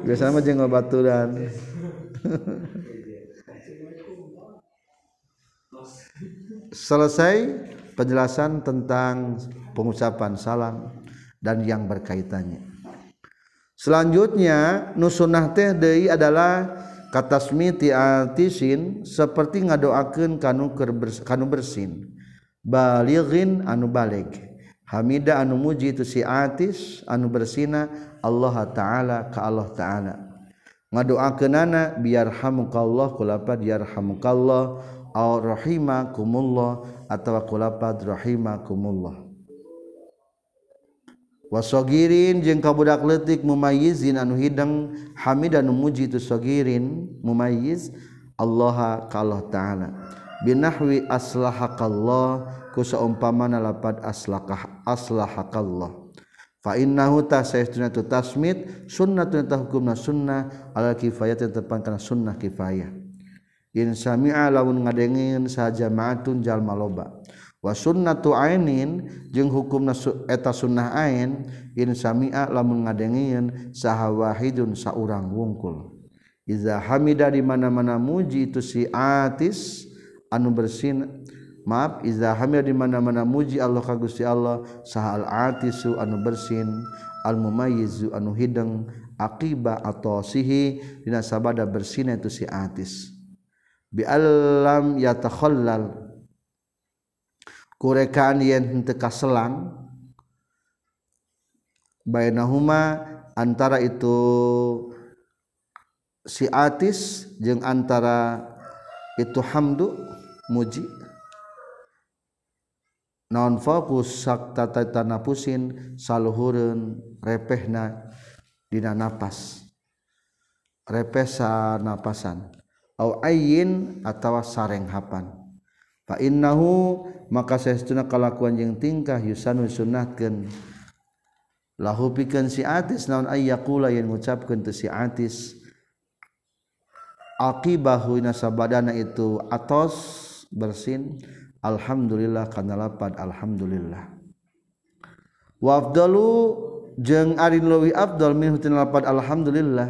biasanya mah jeung baturan selesai penjelasan tentang pengucapan salam dan yang berkaitannya. Selanjutnya nusunah teh deui adalah katasmiti altisin seperti ngadoakeun kanu keur kanu bersin. Balighin anu balig hamida anu muji tu si atis anu bersina Allah taala ka Allah taala. Ngadoakeunana biar hamukallah kulapa diarhamukallah au rahimakumullah atawa kulapa rahimakumullah wasogirin jeung kabudak letik mumayizin anu hidang hamid anu muji itu sogirin mumayiz Allah kalau ta'ala. Binahwi aslahakallah ku saumpamana lapad aslakah aslahakallah fa innahu tasaytuna tu tasmit sunnatun tahkumna sunnah ala kifayat tetepang kana sunnah kifayah. In sami'a lamun ngadengin sa jamaatun jalma loba wasunnatu ainin jeung hukum eta sunnah ain in samia lamun ngadengin sahawahidun saurang wungkul. Iza hamida di mana-mana muji itu si atis anu bersin maaf iza hamida di mana-mana muji Allah ka Gusti Allah sahal atisu anu bersin al mumayyizu anu hideng aqiba atau sihi dina sabada bersin itu si atis. Bi alam yatakhallal. Kurekaan yen teka selang bainahuma antara itu si atis jeung antara itu hamdu muji. Non fokus sakta tanah pusin saluhurun repehna dina napas. Repesa napasan. Au ayin atawa sareng hapan fa innahu maka sesuna kalakuan jeung tingkah yusanu sunnahkeun lahu pikeun si atis naon ayyaqula yen ngucapkeun teu si atis. Aqibahu nasabadana itu atos bersin alhamdulillah kana lapad alhamdulillah. Wa afdalu jeung arin leuwih afdal min hutin lapad alhamdulillah.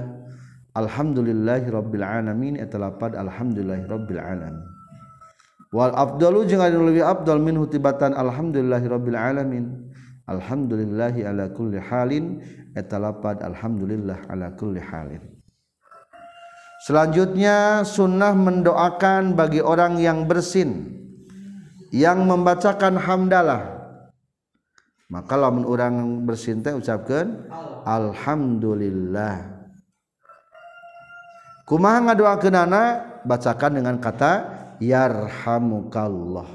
Alhamdulillahi rabbil alamin. Eta lapad alhamdulillahi rabbil alamin. Wal afdalu jeung arin lewi afdal min hutibatan Alhamdulillahi Rabbil Alamin. Alhamdulillahi ala kulli halin. Eta lapad Alhamdulillah ala kulli halin. Selanjutnya sunnah mendoakan bagi orang yang bersin yang membacakan hamdalah. Maka lamun orang bersinta ucapkan alhamdulillah. Kumaha ngadoakeun anak bacakan dengan kata yarhamukallah.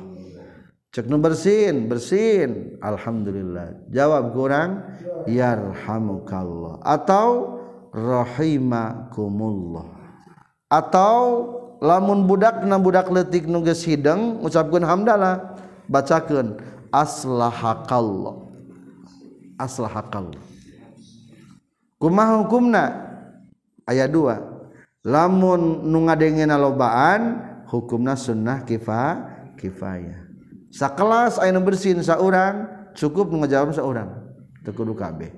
Cek nu bersin bersin. Alhamdulillah. Jawab kurang yarhamukallah. Atau rahimakumullah. Atau lamun budak na budak letik nu geus hideng ngucapkeun hamdalah. Bacakeun aslahakallah. Aslahakallah. Kumaha hukumna? Aya dua. Lamun nu ngadengena lobaan hukumna sunnah kifa kifayah. Sakelas ayeuna bersin saurang cukup ngejawab seorang tekudu kabeh.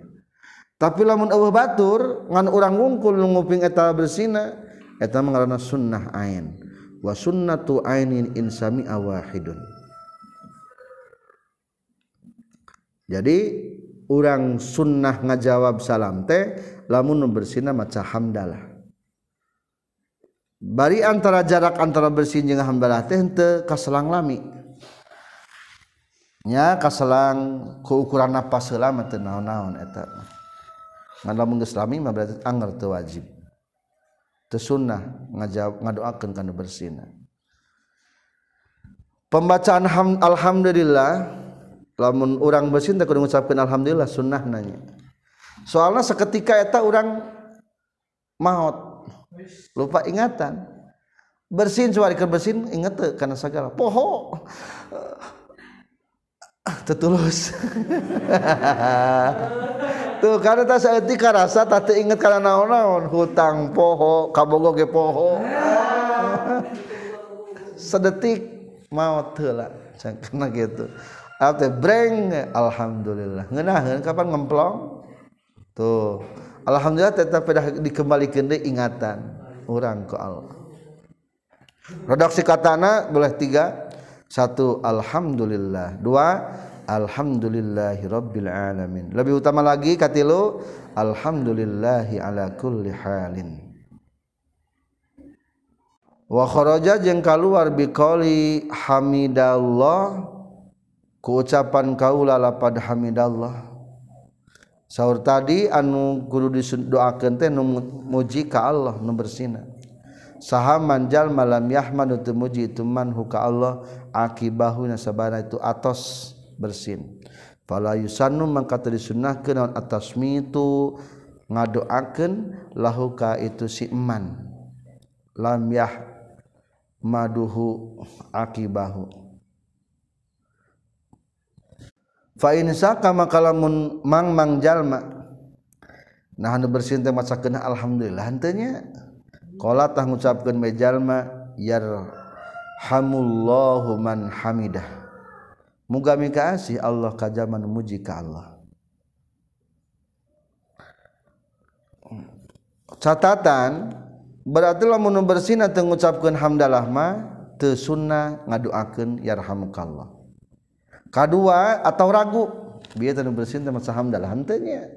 Tapi lamun eueuh batur ngan urang ngungkul nu nguping eta bersina eta mengarana sunnah ain. Wa sunnatu ainin insami awahidun jadi orang sunnah ngajawab salam teh lamun bersina maca hamdalah bari antara jarak antara bersin jeung hambalah teh henteu kaselang lami. Nya kaselang ku ukuran napas heula mah teu naon-naon eta ngan lamun geus lami mah berarti anger teu wajib. Teu sunnah ngajawab ngadoakeun kana bersina pembacaan ham, alhamdulillah lamun orang bersin teh kudu ngucapkeun alhamdulillah sunnah nanya soalnya seketika eta orang maot. lupa ingatan. Bersin suara ke bersin inget tuh karena segala poho. Tetulus tuh karena tak seeti karasa tak inget karena naon-naon. Hutang poho kabogo ge poho. Sedetik mau tela karena gitu. Atau breng alhamdulillah. Ngenahin kapan ngemplong? Tuh. Alhamdulillah tetap dah dikembalikan deh ingatan. Orang ke Allah. Redaksi katana boleh tiga. Satu alhamdulillah. Dua Alhamdulillahirabbil alamin. Lebih utama lagi katilu alhamdulillahi ala kulli halin. Wa kharaja jeung kaluar biqauli hamidallah ku ucapan kaula lapad hamidallah sahur tadi anu guru didoakan teh nu muji ka Allah nu bersina saha manjal malam yahman teu muji itu man huka Allah akibahuna sabana itu atos bersin. Fala yusannu mangka teu disunnahkeun naon atasmitu ngadoakeun lahu ka itu si iman lam yah maduhu akibahu. Fa in saka maka mang mang jalma. Nah anu bersin teh macakeun alhamdulillah. Henteu nya qala tah ngucapkeun me jalma yarhamullahu man hamidah. Mugami kasih Allah kajaman muji ka Allah. Catatan berarti lamun bersina teu ngucapkeun hamdalah mah sunnah ngaduaken yarhamkallah kedua atau ragu. Biar bersin hamdalah hantenya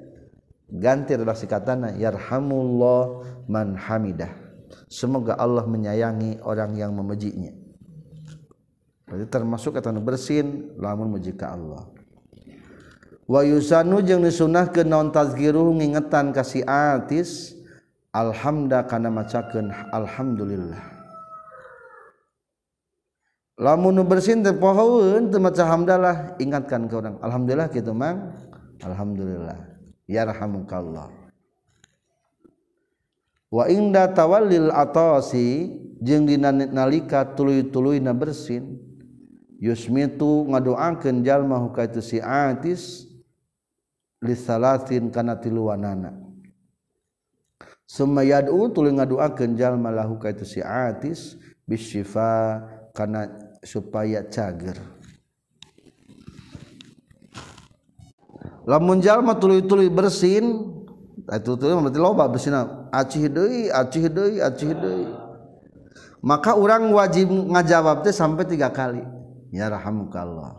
ganti redaksi katana. Yarhamullah man hamidah. Semoga Allah menyayangi orang yang memujinya. Berarti termasuk kata bersin lamun muji ka Allah. Wa yusanu jeung disunahkeun naon tazkiruh ngingetan kasih atis alhamda kana macakeun alhamdulillah lamun bersin teh pohoeun teu hamdalah. Ingatkan ke orang alhamdulillah kitu mang. Alhamdulillah. Yarhamukallah. Wa inda tawallil atasi jeung dina nalika tuluy-tuluyna bersin. Yusmitu ngadoakeun jalma ka itu si atis li salatin kana tiluanana summa yad'u tuluy ngadoakeun jalma lahu ka itu si atis bisyifa kana supaya cager. Lamun jalma tuluy-tuluy bersin itu tuluy berarti loba bersin acih deui acih deui acih deui. Maka orang wajib ngajawab teh sampai tiga kali ya rahamukallah.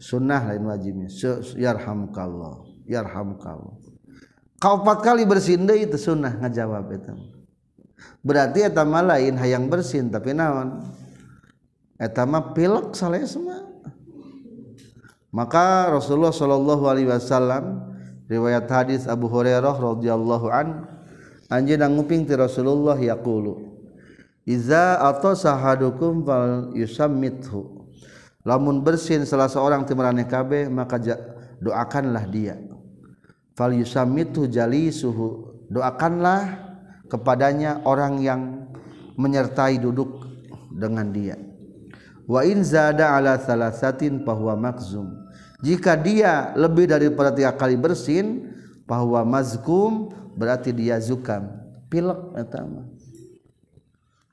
Sunnah lain wajibnya ya rahamukallah ya rahamukallah. Kau empat kali bersin deui itu sunnah ngajawab itu berarti eta lain hayang bersin tapi naon eta mah pilek saleh semua. Maka Rasulullah Shallallahu Alaihi Wasallam riwayat hadis Abu Hurairah radhiyallahu an anjeun nguping ti Rasulullah yaqulu Iza atau sahadukum fal yusammithu. Lamun bersin salah seorang ti maraneh kabeh maka doakanlah dia. Fal yusammithu jalisuhu doakanlah kepadanya orang yang menyertai duduk dengan dia wa in zada ala salasatin bahwa makzum. Jika dia lebih daripada tiga kali bersin bahwa mazkum berarti dia zukam. Pilek etama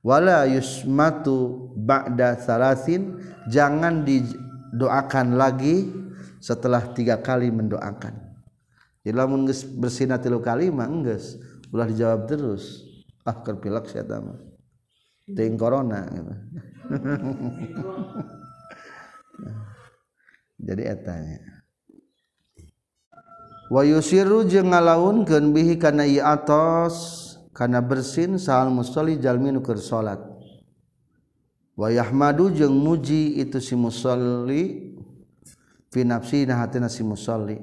wala yusmatu ba'da salasin jangan didoakan lagi setelah tiga kali mendoakan. Jadi lamun bersin tilu kali mah enggeus ulah dijawab terus. Ah kerpilek saya tahu ting corona gitu. jadi etanya wayusiru jeung ngalaunkeun bihi kana ieu atos kana bersin sahal musolli jalmi nu keur salat. Wa yahmadu jeung muji itu si musolli fi nafsi na hatina si musolli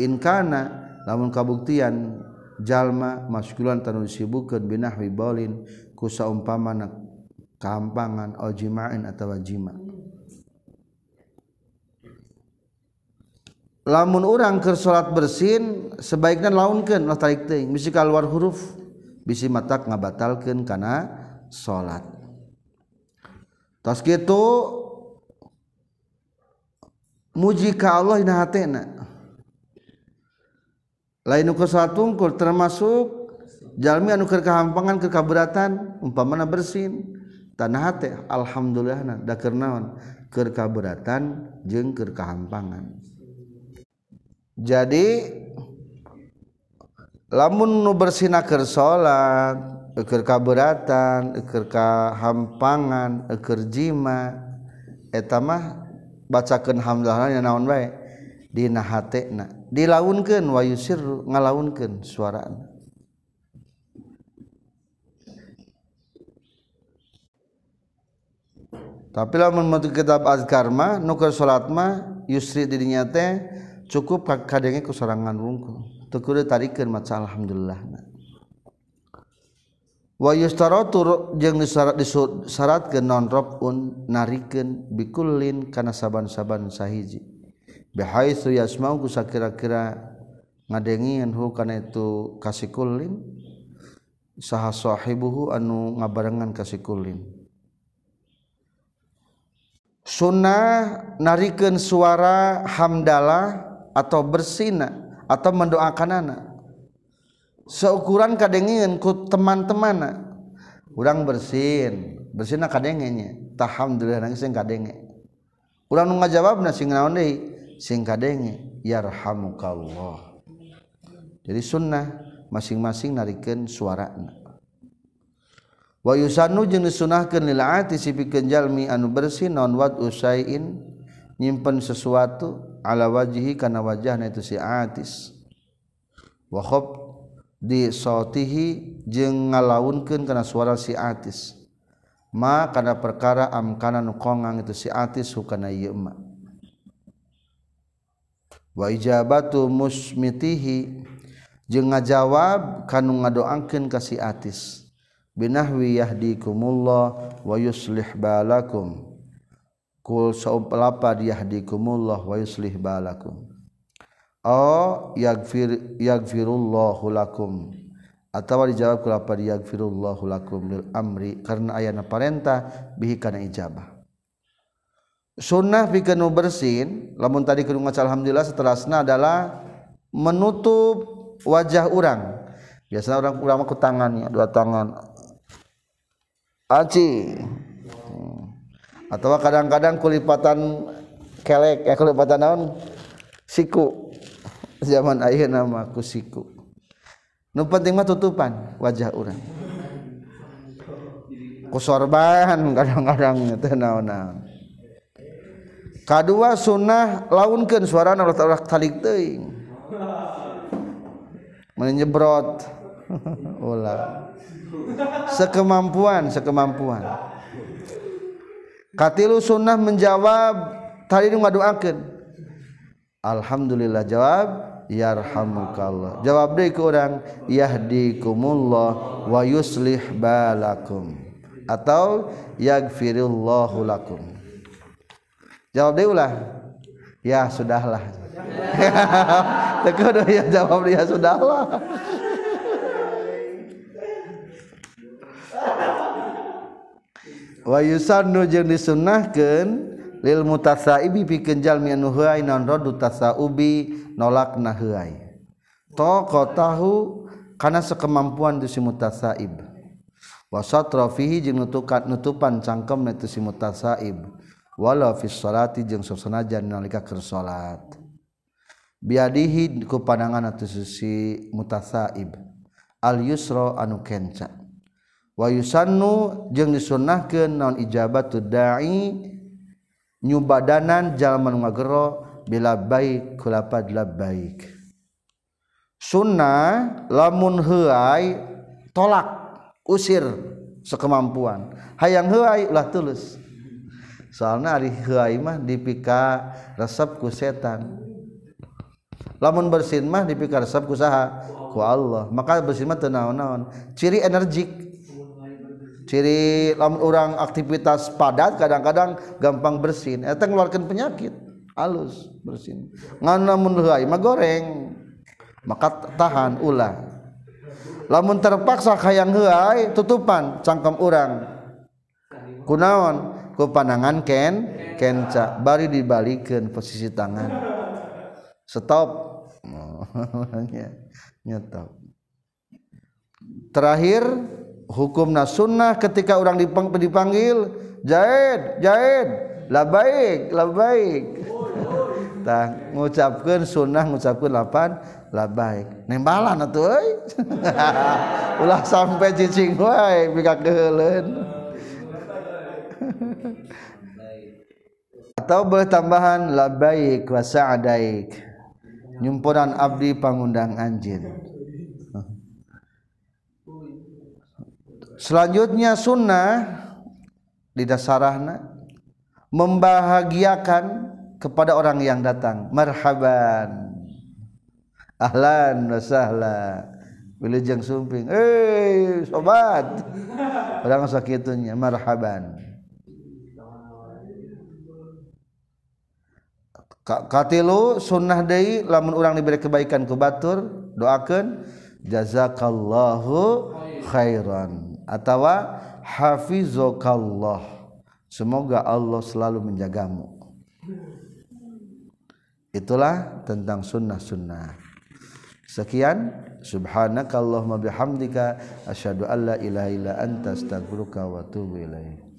in kana lamun kabuktian jalma maskulan tanu sibukeun binahwi baulin ku saumpamana kampangan au jima'in atawa jima. Lamun orang ke salat bersin sebaiknya launkeun lah tarik teuing. Bisi keluar huruf bisi matak ngabatalkeun kana salat tos kitu muji ka Allah dina hatena. Lain nu salat tungkul termasuk jalmi anu keur kahampangan keur kaberatan umpamana bersin. tanah teh alhamdulillah da kernaon keur kaberatan jeung keur kahampangan. Jadi lamun nu bersina keur salat keur kaberatan keur kahampangan keur jima eta mah bacakeun hamdalahna naon bae? Dina hatena dilaunkeun wa yusir ngalaunkeun suaraan. tapi lamun maca kitab azkar mah nu salat mah yusri dirinya teh cukup kadenge kesorangan rungkul. Teu kudu maca alhamdulillah. Wa yustaratu jeung disyarat ke non robun narikeun bikullin kana saban-saban sahiji. Bihaitsu yasmau ku sakira-kira ngadengian hu kana itu kasikulin saha sahibuhu anu ngabarengan kasikulin sunnah narikan suara hamdalah atau bersina atau mendoakan anak seukuran kadengin ku teman-teman urang bersin bersin kadengenya tahamdulillah nang sing kadenge. Urang nu ngajawabna sing naon deui? Sing kadenge yarhamukallah. Jadi sunnah masing-masing narikeun suarana. wayusanu jeung disunahkeun lil ati sipikeun jalmi anu bersih non wat usain nyimpen sesuatu ala wajhi kana wajahna itu si atis wa khab di sautihi jeung ngalaunkeun kana suara si atis ma kana perkara amkana nu kongang itu si atis hukana ieu ma. Wa ijabatu musmitihi jeung ngajawab kanu ngadoangkeun ka si atis binahwi yahdikumullah wa yuslih balakum. Kul saupalapad yahdikumullah wa yuslih balakum. Oh yagfir yagfirullahu lakum. Atawa dijawab kula lapad yagfirullahu lakum lil amri karena ayana parenta bihi kana ijabah. Sunnah pikeun bersin lamun tadi kudu ngaca alhamdulillah seterusna adalah menutup wajah orang biasanya orang ulama ku tangannya dua tangan aci. Hmm. Atau kadang-kadang kulipatan kelek ya kulipatan naon? Siku. Zaman ayeuna nama ku siku. Nu penting mah tutupan wajah urang. Ku sorban kadang-kadang itu naon-naon kadua sunnah launkeun suarana ulah talik teuing. Menyebrot ulah. Sekemampuan sekemampuan. Katilu sunnah menjawab tadi ngaduakeun alhamdulillah jawab yarhamukallah. Jawab deui ke urang yahdikumullah wa yuslih balakum atau yaghfirullahu lakum. Jawab deui ulah ya sudahlah. Teu ya jawab dia sudahlah wayusannu jeung disunnahkeun lil mutasaibi pikeun jalmi anu heuai naon radu tasaubi nolakna heuai taqatahu kana sakemampuan tu si mutasaib. Wa satra fihi jeung nutukan nutupan cangkem tu si mutasaib. Wala fi sholati jeung sosanajan nalika keur salat biadihi ku pandangan tu si mutasaib. Al yusra anu kenca. wayusannu jeung disunnahkeun naon ijabatu dai nyubadanan jalma nu ngagero bila baik kulapad labbaik. Sunnah lamun heuai tolak usir sekemampuan. Hayang heuai ulah tulus. Soalna ari heuai mah dipika resep ku setan. Lamun bersin mah dipika resep ku saha? Ku Allah. Maka bersin mah teu naon-naon. Ciri energik. Ciri lamun orang aktivitas padat kadang-kadang gampang bersin. Eta ngeluarkan penyakit halus bersin. Ngan lamun mah goreng maka tahan ulah. Lamun terpaksa hayang heuai tutupan cangkem orang kunaon? Ku pandangan ken kenca bari dibalikeun posisi tangan. Stop. Nyetop terakhir hukum na sunnah ketika orang dipang, dipanggil jahid jahid lah baik lah baik tah ngucapkan sunnah ngucapkan lapan lah baik nembalan atuh euy. Ulah sampai cicing wae bika keheuleun atau boleh tambahan la baik wa sa'daik nyumpuran abdi pangundang anjin selanjutnya sunnah di dasarahna membahagiakan kepada orang yang datang. Marhaban. Ahlan wa sahla. Wilujeng sumping. Eh sobat. Orang sakitunya marhaban. Katilu sunnah deui lamun orang diberi kebaikan ku batur doakeun jazakallahu khairan atawa hafizokallah. Semoga Allah selalu menjagamu. Itulah tentang sunnah-sunnah. Sekian. Subhanakallahumma bihamdika. Asyhadu alla ilaha illa anta astaghfiruka wa atubu ilaik